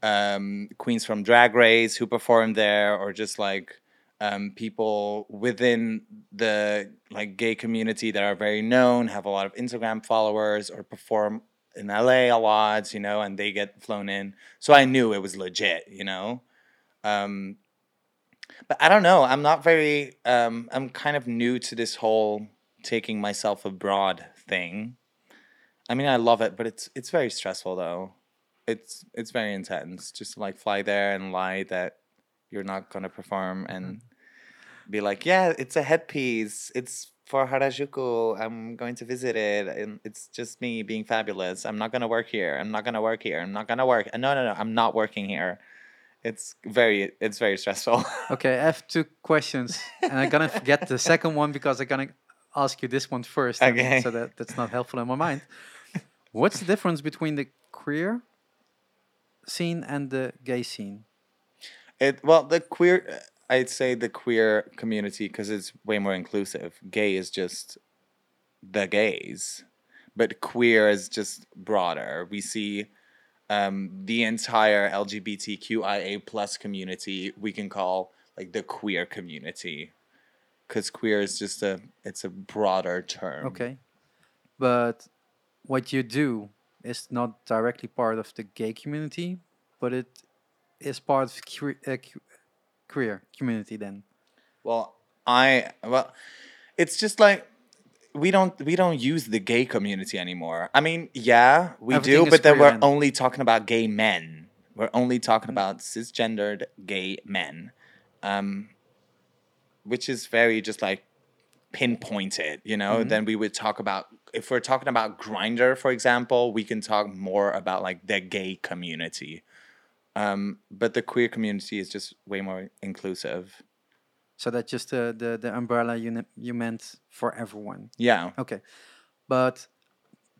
S2: um, queens from Drag Race who performed there, or just like um, people within the like gay community that are very known, have a lot of Instagram followers, or perform in LA a lot, you know, and they get flown in. So I knew it was legit, you know. Um, but I don't know. I'm not very. Um, I'm kind of new to this whole taking myself abroad thing. I mean, I love it, but it's it's very stressful though. It's it's very intense. Just to like fly there and lie that you're not gonna perform and be like, yeah, it's a headpiece. It's for Harajuku. I'm going to visit it, and it's just me being fabulous. I'm not gonna work here. I'm not gonna work here. I'm not gonna work. No, no, no. I'm not working here. It's very it's very stressful.
S1: okay? I have two questions, and I'm gonna forget the second one because I'm gonna ask you this one first,
S2: Okay.
S1: so that that's not helpful in my mind. What's the difference between the queer scene and the gay scene?
S2: It well, the queer. I'd say the queer community because it's way more inclusive. Gay is just the gays, but queer is just broader. We see um, the entire LGBTQIA plus community. We can call like the queer community because queer is just a it's a broader term.
S1: Okay, but what you do is not directly part of the gay community, but it is part of que- uh, queer community. Then
S2: Well, I well, it's just like we don't we don't use the gay community anymore. I mean, yeah, we
S1: Everything
S2: do, but then we're only talking about gay men. We're only talking
S1: Mm.
S2: about cisgendered gay men, um, which is very just like pinpointed. You know,
S1: Mhm.
S2: then we would talk about if we're talking about Grindr, for example, we can talk more about like the gay community. Um, but the queer community is just way more inclusive.
S1: so that's just the the, the umbrella you you meant for everyone.
S2: Yeah.
S1: Okay, but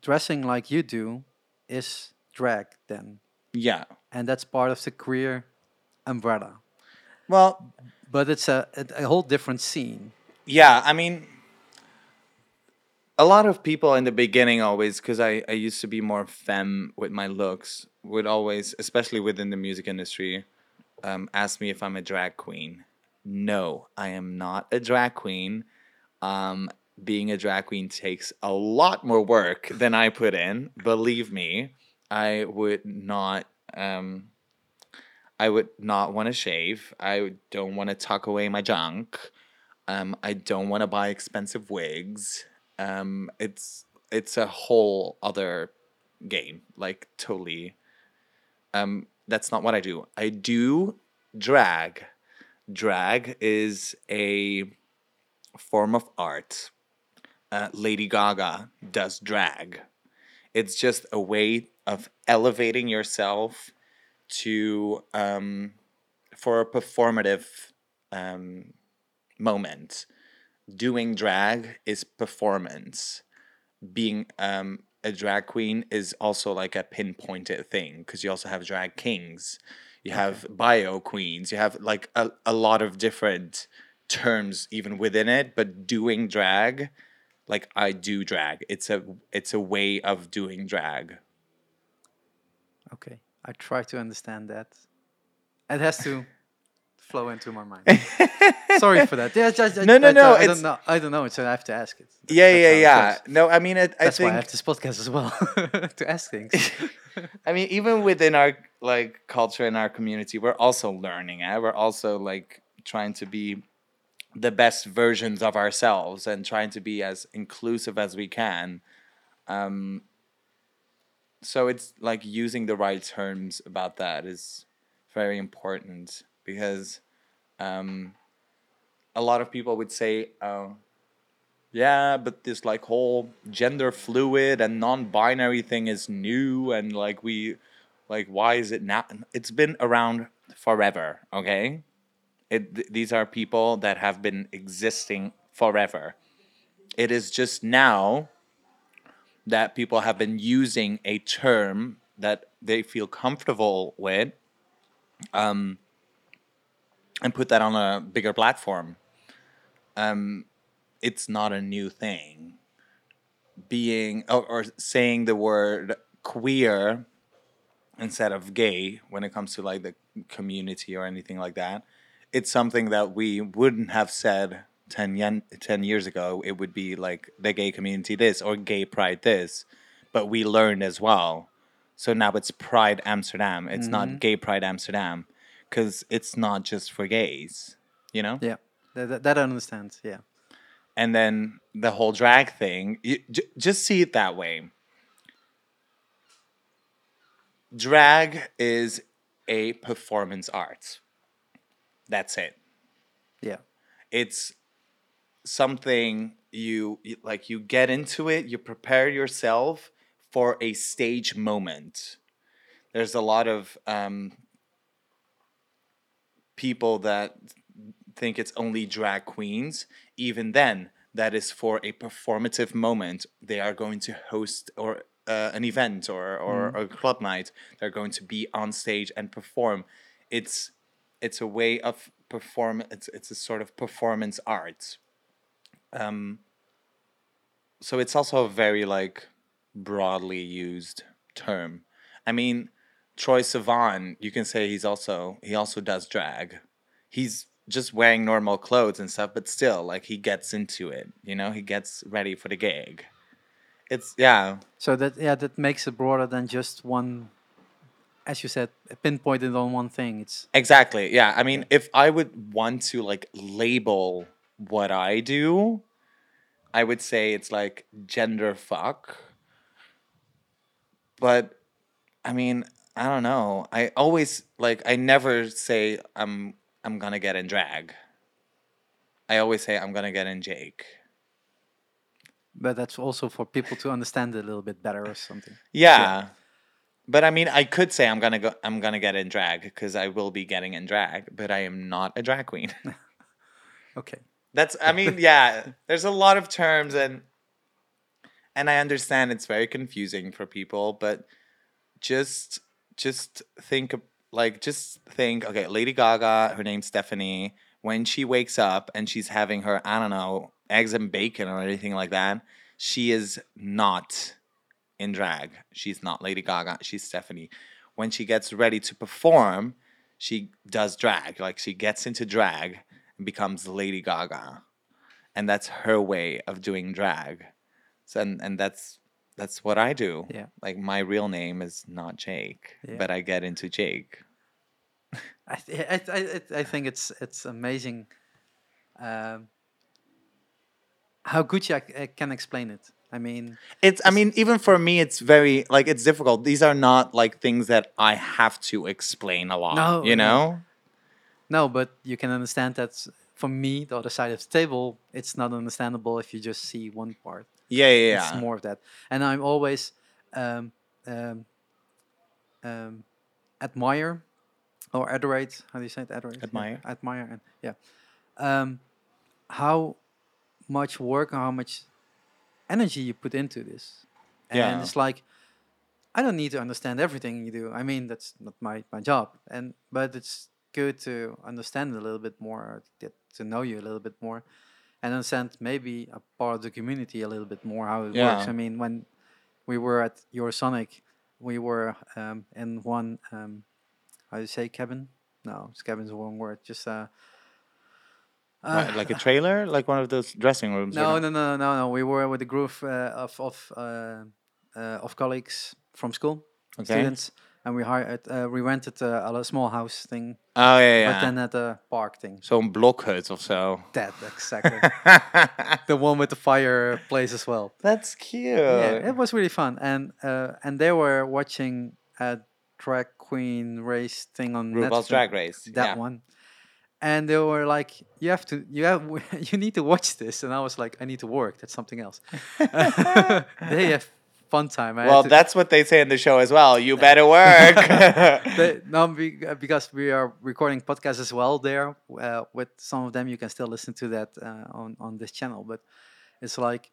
S1: dressing like you do is drag then,
S2: Yeah.
S1: and that's part of the queer umbrella.
S2: Well,
S1: But it's a, a whole different scene.
S2: yeah, I mean, a lot of people in the beginning always, because I, I used to be more femme with my looks, would always, especially within the music industry, um, ask me if I'm a drag queen. No, I am not a drag queen. Um, being a drag queen takes a lot more work than I put in. Believe me, I would not. Um, I would not want to shave. I don't want to tuck away my junk. Um, I don't want to buy expensive wigs. Um, it's it's a whole other game. Like totally. Um, that's not what I do. I do drag. Drag is a form of art. Uh, Lady Gaga does drag. It's just a way of elevating yourself to um, for a performative um, moment. Doing drag is performance. Being um, a drag queen is also like a pinpointed thing because you also have drag kings, you have bio queens, you have like a, a lot of different terms even within it. But doing drag, like I do drag, it's a it's a way of doing drag.
S1: Okay, I try to understand that. It has to flow into my mind. Sorry for that. Yeah, just,
S2: No, no,
S1: I,
S2: no,
S1: I,
S2: it's-
S1: don't know. I don't know, so I have to ask it.
S2: Yeah, yeah,
S1: how it
S2: yeah. No, I mean, it, I
S1: That's why
S2: think
S1: I have this podcast as well to ask things.
S2: I mean, even within our like culture and our community, we're also learning. Eh? We're also like trying to be the best versions of ourselves and trying to be as inclusive as we can. Um, so it's like using the right terms about that is very important because um, a lot of people would say, oh, yeah, but this like whole gender fluid and non-binary thing is new and like we like why is it now it's been around forever, okay? It th- these are people that have been existing forever. It is just now that people have been using a term that they feel comfortable with um, and put that on a bigger platform. Um, it's not a new thing. Being or, or saying the word queer instead of gay when it comes to like the community or anything like that, it's something that we wouldn't have said 10, yen, 10 years ago. It would be like the gay community this or gay pride this, but we learned as well. So now it's Pride Amsterdam. It's not Gay Pride Amsterdam because it's not just for gays, you know?
S1: yeah, that, that, that I understand. Yeah.
S2: and then the whole drag thing you, j- just see it that way drag is a performance art that's it
S1: Yeah.
S2: it's something you you- like you get into it you prepare yourself for a stage moment there's a lot of um, people that think it's only drag queens even then that is for a performative moment. They are going to host or uh, an event or, or a club night. They're going to be on stage and perform. It's it's a way of perform it's it's a sort of performance art. Um so it's also a very like broadly used term. I mean Troye Sivan you can say he's also he also does drag he's just wearing normal clothes and stuff but still like he gets into it you know he gets ready for the gig it's yeah
S1: So that yeah, that makes it broader than just one. As you said, pinpointed on one thing. It's
S2: Exactly. Yeah. I mean, if I would want to like label what I do, I would say it's like gender fuck. But I mean, I don't know. I always like I never say I'm I'm gonna get in drag. I always say I'm gonna get in Jake.
S1: but that's also for people to understand it a little bit better or something.
S2: Yeah. But I mean, I could say I'm gonna go. I'm gonna get in drag because I will be getting in drag, but I am not a drag queen.
S1: Okay.
S2: That's I mean, yeah, there's a lot of terms and and I understand it's very confusing for people, but just just think like just think, okay, Lady Gaga, her name's Stephanie, when she wakes up and she's having her, I don't know, eggs and bacon or anything like that, she is not in drag. She's not Lady Gaga, she's Stephanie. when she gets ready to perform, she does drag. Like she gets into drag and becomes Lady Gaga, and that's her way of doing drag. So and and that's that's what I do.
S1: Yeah.
S2: Like my real name is not Jake,
S1: Yeah.
S2: but I get into Jake.
S1: I, th- I, I, I- I think it's it's amazing um, how good you ac- uh, can explain it. I mean,
S2: It's I mean even for me it's very like it's difficult. These are not like things that I have to explain a lot,
S1: No,
S2: you
S1: no.
S2: know?
S1: no, but you can understand that for me, the other side of the table, it's not understandable if you just see one part.
S2: Yeah, yeah, yeah.
S1: It's more of that, and I'm always um, um, um, admire or adorate. How do you say it? Adorate. yeah,
S2: Admire.
S1: admire, and yeah, um, how much work or how much energy you put into this, and
S2: Yeah.
S1: it's like I don't need to understand everything you do. I mean, that's not my my job, and but it's good to understand a little bit more, or get to know you a little bit more, and understand maybe a part of the community a little bit more how it works. I mean, when we were at Eurosonic, we were um, in one um, how do you say cabin? No, it's cabin's the wrong word. Just uh, uh,
S2: like a trailer, like one of those dressing rooms.
S1: no, no, no, no, no. We were with a group uh, of of uh, uh, of colleagues from school,
S2: Okay.
S1: students, and we hired. Uh, we rented uh, a li- small house thing,
S2: Oh yeah, yeah.
S1: but then at a park thing.
S2: Zo'n blokhut of so.
S1: That exactly. the one with the fireplace as well.
S2: That's cute.
S1: Yeah, it was really fun, and uh, and they were watching a drag queen race thing on
S2: RuPaul's
S1: Netflix,
S2: Drag Race.
S1: That
S2: yeah.
S1: one, and they were like, "You have to, you have, you need to watch this," and I was like, "I need to work. That's something else." they have fun time. I
S2: Well,
S1: to-
S2: that's what they say in the show as well. You better work.
S1: they, no, because we are recording podcasts as well there. Uh, with some of them, you can still listen to that uh, on on this channel. But it's like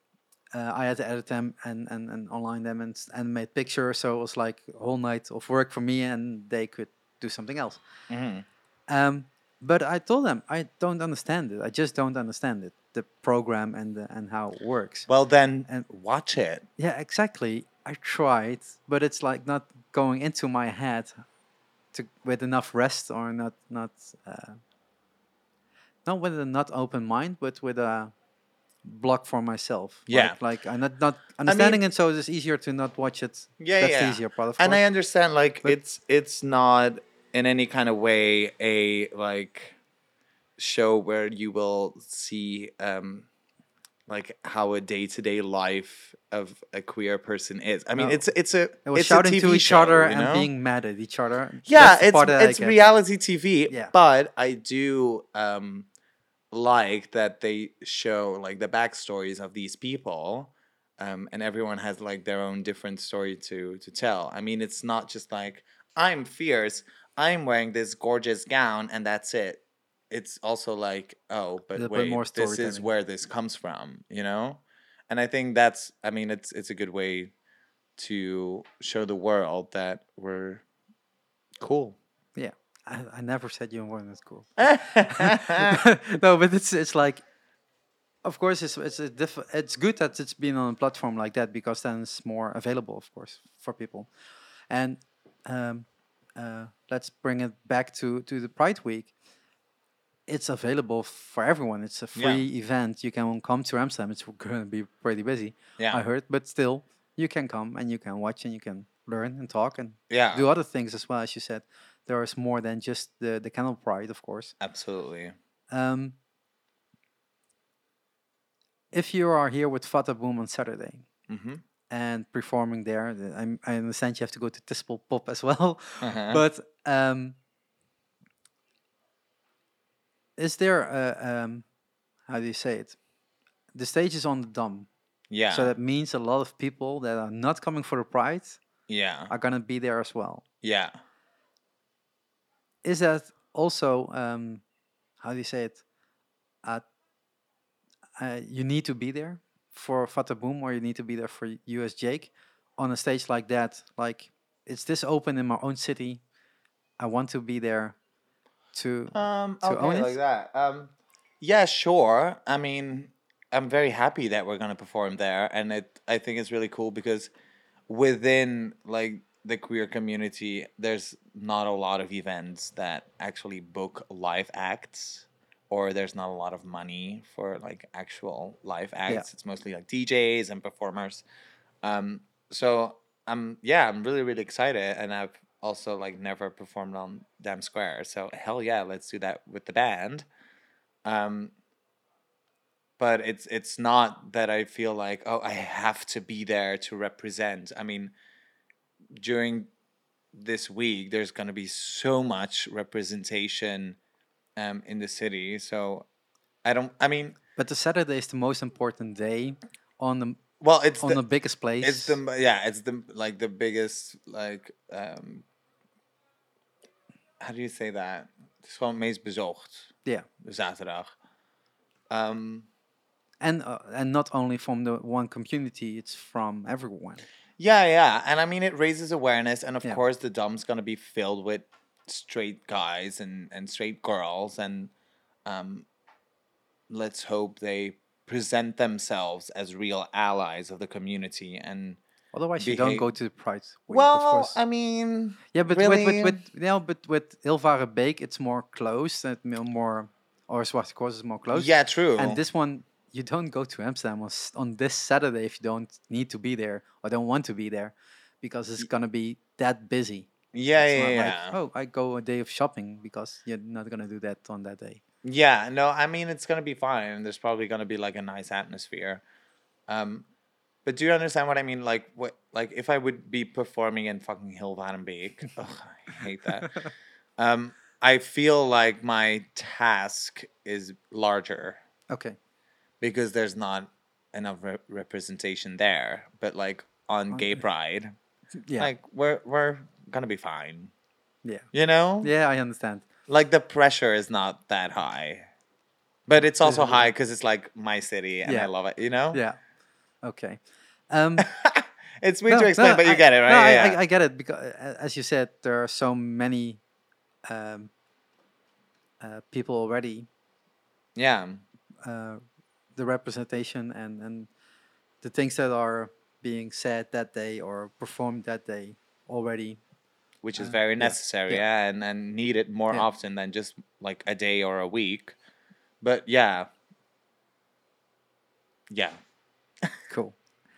S1: uh, I had to edit them and and, and online them and and made pictures. So it was like a whole night of work for me, and they could do something else.
S2: Mhm.
S1: Um, but I told them I don't understand it. I just don't understand it, the program and the, and how it works.
S2: Well, then
S1: And-
S2: watch it.
S1: Yeah, exactly. I tried, but it's like not going into my head to with enough rest or not not uh, not with a not open mind, but with a block for myself.
S2: Yeah.
S1: like, like I'm not not understanding it, so it's easier to not watch it.
S2: Yeah,
S1: That's the
S2: yeah.
S1: easier part, of
S2: And
S1: course.
S2: I understand, like
S1: But-
S2: it's it's not in any kind of way a like show where you will see um like how a day to day life of a queer person is. I mean,
S1: No.
S2: it's it's a
S1: it was
S2: it's
S1: shouting
S2: a TV
S1: to each
S2: show,
S1: other
S2: you
S1: and being mad at each other.
S2: yeah
S1: That's
S2: it's
S1: part that I
S2: it's reality tv
S1: Yeah.
S2: but i do um like that they show like the backstories of these people um and everyone has like their own different story to to tell i mean it's not just like i'm fierce i'm wearing this gorgeous gown and that's it it's also like oh but
S1: bit
S2: wait
S1: more
S2: this is where this comes from you know and i think that's i mean it's it's a good way to show the world that we're cool Yeah.
S1: I, I never said you weren't at school. no, but it's it's like, of course, it's it's a diff- It's good that it's been on a platform like that because then it's more available, of course, for people. And um, uh, let's bring it back to to the Pride Week. It's available for everyone. It's a
S2: Yeah.
S1: free event. You can come to Amsterdam. It's going to be pretty busy, Yeah, I heard, but still, you can come and you can watch and you can learn and talk and
S2: yeah,
S1: do other things as well. As you said, there is more than just the the Canal Pride, of course.
S2: absolutely.
S1: Um, if you are here with Fata Boom on Saturday
S2: Mm-hmm.
S1: And performing there, I'm, I understand you have to go to Tispel Pop as well.
S2: Uh-huh.
S1: But um, is there a um, how do you say it? The stage is on the Dam,
S2: yeah,
S1: so that means a lot of people that are not coming for the Pride
S2: yeah,
S1: are gonna be there as well.
S2: yeah.
S1: is that also um, how do you say it? Uh, uh, you need to be there for Fata Boom, or you need to be there for you as Jake on a stage like that. Like it's this open in my own city. I want to be there to.
S2: Um,
S1: To
S2: okay,
S1: own it?
S2: like that. Um, yeah, sure. I mean, I'm very happy that we're gonna perform there, and it. I think it's really cool because within like the queer community, there's not a lot of events that actually book live acts, or there's not a lot of money for like actual live acts. It's mostly like DJs and performers. Um, so I'm yeah, I'm really really excited, and I've also like never performed on Dam Square. So hell yeah, let's do that with the band. Um, but it's it's not that I feel like oh I have to be there to represent. I mean, during this week there's going to be so much representation um, in the city. So I don't. I mean,
S1: But the Saturday is the most important day on the
S2: well, it's
S1: on
S2: the,
S1: the, biggest place.
S2: it's the yeah, it's the like the biggest like um. How do you say that? Het is gewoon het meest bezocht.
S1: Yeah.
S2: Zaterdag. Um,
S1: and uh, and not only from the one community, it's from everyone.
S2: Yeah, yeah. And I mean, it raises awareness. And of
S1: Yeah.
S2: course, the Dam's going to be filled with straight guys and, and straight girls. And um, let's hope they present themselves as real allies of the community. And
S1: Otherwise, you don't go to the Pride. Week, of
S2: well,
S1: course.
S2: I mean,
S1: yeah, but
S2: really,
S1: with, with with you know, but with Hilvarenbeek, it's more closed and mo- more, or Zwarte Cross is more closed.
S2: yeah, true.
S1: And this one, you don't go to Amsterdam on, on this Saturday if you don't need to be there or don't want to be there, because it's gonna be that busy.
S2: Yeah,
S1: It's
S2: yeah, yeah.
S1: like, oh, I go a day of shopping because you're not gonna do that on that day.
S2: Yeah, no, I mean it's gonna be fine. There's probably gonna be like a nice atmosphere. Um, but do you understand what I mean? Like what? Like if I would be performing in fucking Hilvarenbeek, ugh, I hate that. um, I feel like my task is larger
S1: Okay.
S2: because there's not enough re- representation there. But like on Gay Pride,
S1: Yeah.
S2: like we're we're gonna be fine.
S1: yeah.
S2: You know?
S1: Yeah, I understand.
S2: like the pressure is not that high but it's also high because it's like my city and i love it you know
S1: Yeah. Okay. Um,
S2: it's weird
S1: no,
S2: to explain
S1: no,
S2: but you
S1: I-
S2: get it right
S1: No, I,
S2: yeah,
S1: I, I get it because, as you said, there are so many um, uh, people already.
S2: yeah
S1: Uh, the representation and and the things that are being said that day or performed that day already.
S2: Which is
S1: Uh,
S2: very necessary
S1: yeah.
S2: yeah, and, and needed more
S1: Yeah.
S2: often than just like a day or a week but yeah yeah
S1: Cool.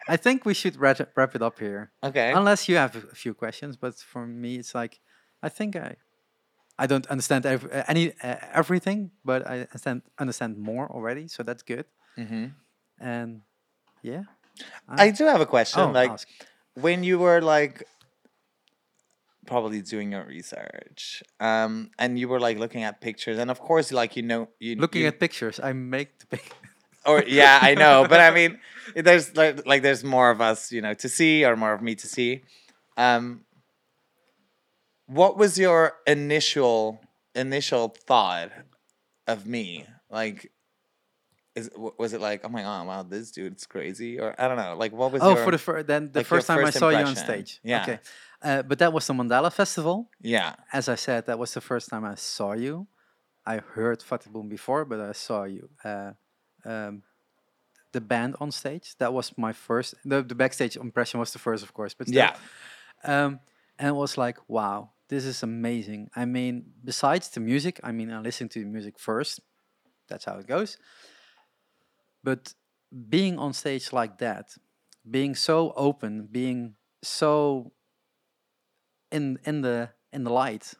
S1: I think we should wrap it- wrap it up here.
S2: okay
S1: Unless you have a few questions, but for me, it's like I think I I don't understand ev- uh, any uh, everything, but I understand understand more already, so that's good.
S2: hmm
S1: And yeah,
S2: i do have a question
S1: oh,
S2: like
S1: ask.
S2: when you were like probably doing your research um and you were like looking at pictures and of course like you know you
S1: looking
S2: you,
S1: at pictures, I make the pic.
S2: or yeah i know but i mean there's like, like there's more of us you know to see or more of me to see um what was your initial initial thought of me like is was it like oh my god wow this dude's crazy or i don't know like what was
S1: oh,
S2: your,
S1: for the fir- then the
S2: like,
S1: first time I
S2: first
S1: saw you on stage.
S2: Yeah.
S1: Okay, uh, but that was the Mandala Festival.
S2: yeah
S1: As I said, that was the first time I saw you. I heard Fata Boom before, but I saw you. Uh, um, the band on stage. That was my first. The, the backstage impression was the first, of course. But still.
S2: yeah
S1: Um, and it was like, wow, this is amazing. I mean, besides the music, I mean, I listen to the music first. That's how it goes. But being on stage like that, being so open, being so in in the in the light,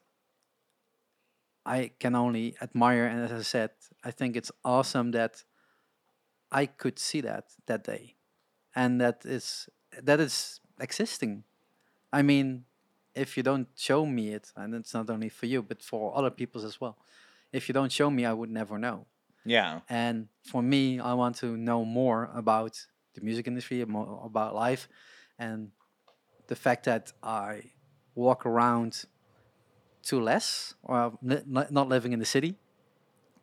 S1: I can only admire. And as I said, I think it's awesome that I could see that that day, and that is that is existing. I mean, if you don't show me it, and it's not only for you, but for other people as well. If you don't show me, I would never know.
S2: Yeah
S1: And for me, I want to know more about the music industry, more about life, and the fact that I walk around too less, uh, or n- not living in the city,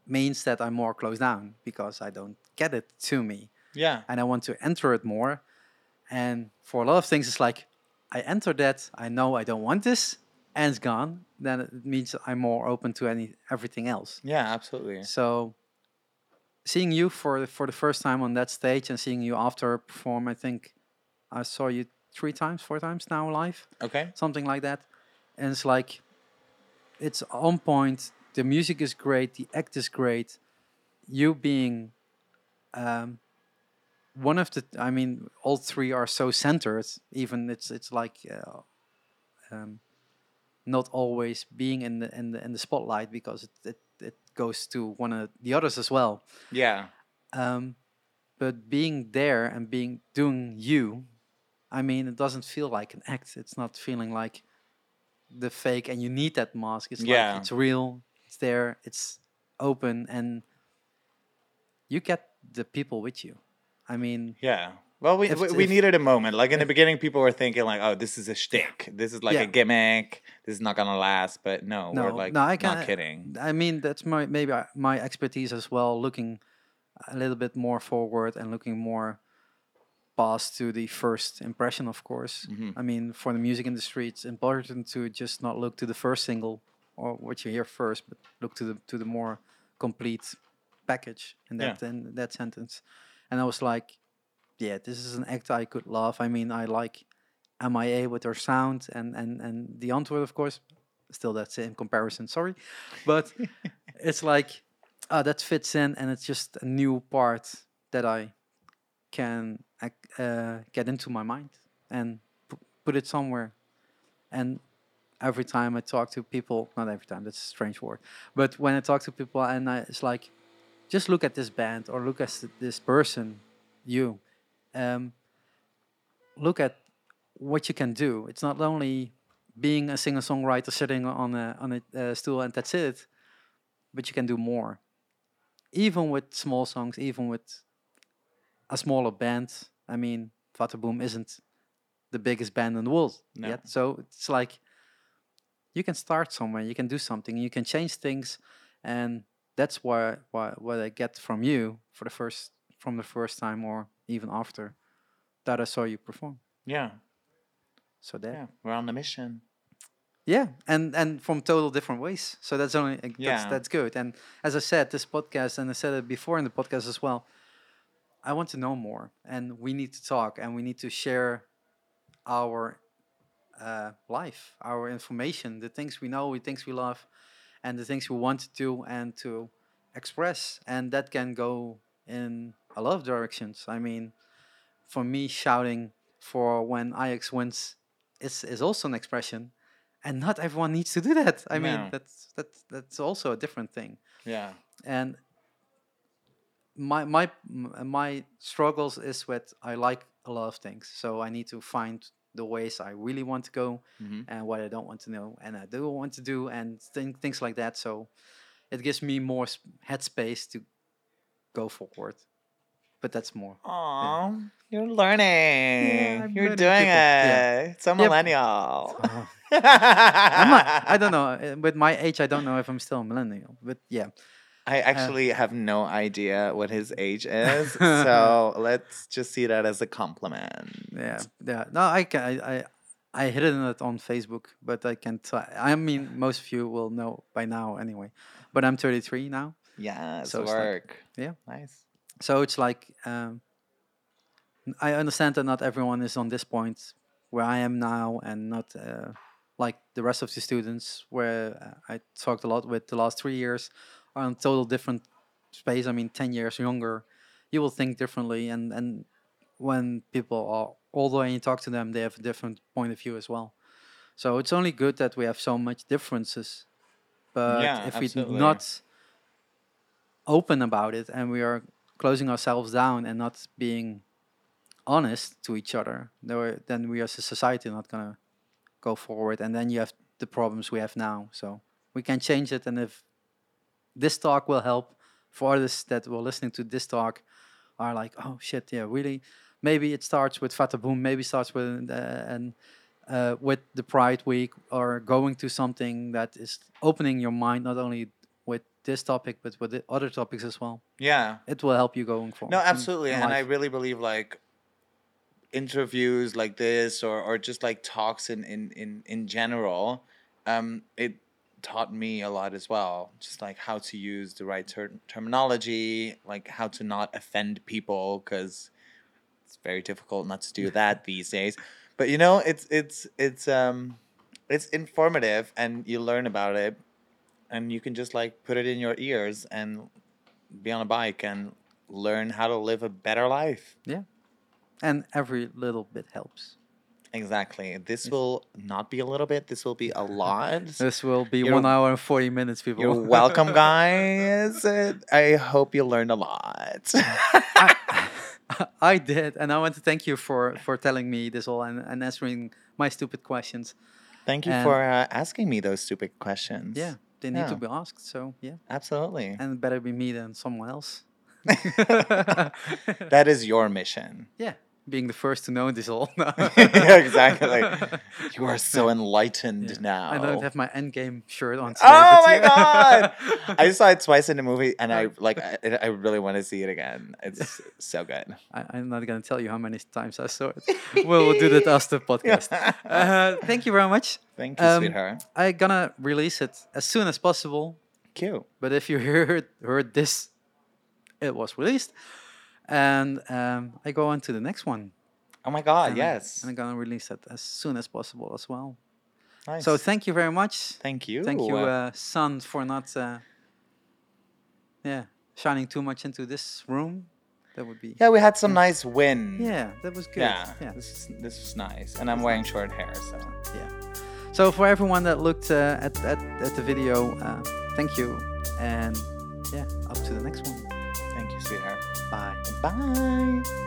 S1: means that I'm more closed down because I don't get it to me
S2: yeah
S1: and I want to enter it more. And for a lot of things, it's like I enter that, I know I don't want this, and it's gone. Then it means I'm more open to any everything else.
S2: yeah absolutely
S1: So seeing you for the, for the first time on that stage and seeing you after perform, I think I saw you three times, four times now live,
S2: Okay.
S1: something like that. And it's like, it's on point. The music is great. The act is great. You being um, one of the, I mean, all three are so centered. Even it's it's like uh, um, not always being in the in the in the spotlight because it it, it goes to one of the others as well.
S2: Yeah.
S1: Um, but being there and being doing you, I mean, it doesn't feel like an act. It's not feeling like the fake, and you need that mask. It's
S2: Yeah.
S1: like it's real. It's there. It's open, and you get the people with you. I mean,
S2: Yeah. Well, we,
S1: If-
S2: we, we
S1: if-
S2: needed a moment. Like in the beginning, people were thinking like, "Oh, this is a shtick. This is like
S1: Yeah.
S2: a gimmick. This is not gonna last." But no, we're like
S1: no, I
S2: not
S1: can-
S2: kidding.
S1: I mean, that's my maybe my expertise as well. Looking a little bit more forward and looking more past to the first impression, of course.
S2: Mhm.
S1: I mean, for the music industry, it's important to just not look to the first single or what you hear first, but look to the to the more complete package in
S2: Yeah.
S1: in that sentence. And I was like, yeah, this is an act I could love. I mean, I like MIA with their sound and and and the Antwoord, of course. Still, that's in comparison. Sorry, but it's like uh, that fits in, and it's just a new part that I can uh, get into my mind and pu- put it somewhere. And every time I talk to people, not every time, that's a strange word, but when I talk to people, and I, it's like, just look at this band or look at this person, you. Um, look at what you can do. It's not only being a singer songwriter sitting on a on a uh, stool and that's it, but you can do more. Even with small songs, even with a smaller band. I mean, Fata Boom isn't the biggest band in the world
S2: No.
S1: yet, so it's like you can start somewhere, you can do something, you can change things, and that's why why what I get from you for the first from the first time or even after that I saw you perform.
S2: Yeah.
S1: So that
S2: Yeah. We're on the mission.
S1: yeah, and and from total different ways. So that's only that's
S2: Yeah.
S1: that's good. And as I said, this podcast, and I said it before in the podcast as well. I want to know more, and we need to talk, and we need to share our uh, life, our information, the things we know, the things we love, and the things we want to do and to express. And that can go in a lot of directions. I mean, for me, shouting for when Ajax wins is is also an expression, and not everyone needs to do that. I
S2: No.
S1: mean, that's that's that's also a different thing.
S2: Yeah.
S1: And my my my struggles is with I like a lot of things, so I need to find the ways I really want to go
S2: hmm
S1: and what I don't want to know and I do want to do and think, things like that. So it gives me more s- headspace to go forward. But that's more.
S2: Aw, you're learning.
S1: I'm
S2: you're doing
S1: people, yeah.
S2: it. It's a millennial.
S1: I'm not, I don't know. uh, With my age, I don't know if I'm still a millennial. But yeah,
S2: I actually have no idea what his age is, so let's just see that as a compliment.
S1: yeah, yeah. No, I can. I, I, I hidden it on Facebook, but I can. I mean, most of you will know by now anyway. But I'm 33 now,
S2: Yeah,
S1: So it's like-
S2: work.
S1: yeah.
S2: Nice.
S1: So it's like um, I understand that not everyone is on this point where I am now, and not uh, like the rest of the students where uh, I talked a lot with the last three years are on total different space. I mean, ten years younger, you will think differently, and and when people are older and you talk to them, they have a different point of view as well. So it's only good that we have so much differences, but
S2: Yeah,
S1: if
S2: absolutely.
S1: we not open about it and we are closing ourselves down and not being honest to each other, then we as a society are not gonna go forward, and then you have the problems we have now. So we can change it, and if this talk will help for others that were listening to this talk, are like, oh shit, yeah, really. Maybe it starts with Fata Boom, maybe starts with uh, and uh, with the Pride Week, or going to something that is opening your mind not only this topic but with the other topics as well.
S2: Yeah.
S1: It will help you going forward.
S2: No, absolutely.
S1: in
S2: And I really believe like interviews like this or, or just like talks in, in, in, in general, um, it taught me a lot as well. Just like how to use the right ter- terminology, like how to not offend people because it's very difficult not to do that these days. But you know, it's it's it's um it's informative and you learn about it and you can just like put it in your ears and be on a bike and learn how to live a better life. Yeah.
S1: And every little bit helps.
S2: Exactly. This will not be a little bit, this will be a lot.
S1: This will be
S2: You're-
S1: one hour and 40 minutes, people.
S2: You're welcome, guys. I hope you learned a lot.
S1: I, I did, and I want to thank you for for telling me this all and, and answering my stupid questions.
S2: Thank you
S1: And-
S2: for uh, asking me those stupid questions.
S1: Yeah, they need to be asked. So yeah,
S2: Absolutely.
S1: and better be me than someone else.
S2: that is your mission.
S1: yeah, being the first to know this all.
S2: Yeah, exactly. You are so enlightened
S1: Yeah.
S2: now.
S1: I don't have my endgame shirt on. Today,
S2: Oh my god! I saw it twice in the movie, and I like. I, I really want to see it again. It's so good.
S1: I, I'm not gonna tell you how many times I saw it. we'll, we'll do that after the podcast. Uh, thank you very much.
S2: Thank you,
S1: Um,
S2: sweetheart.
S1: I'm gonna release it as soon as possible.
S2: Cute.
S1: But if you heard heard this, it was released, and um, I go on to the next one.
S2: Oh my god!
S1: and I-
S2: yes.
S1: and I'm gonna release it as soon as possible as well.
S2: Nice.
S1: So thank you very much.
S2: thank you.
S1: Thank you, uh, Sun, for not, uh, yeah, shining too much into this room. That would be.
S2: yeah, we had some nice wind.
S1: Yeah, that was good.
S2: Yeah.
S1: yeah.
S2: This is this is nice, and I'm wearing short hair, so
S1: Yeah. So for everyone that looked uh, at, at at the video, uh, thank you, and yeah, up to the next one. Bye.
S2: Bye.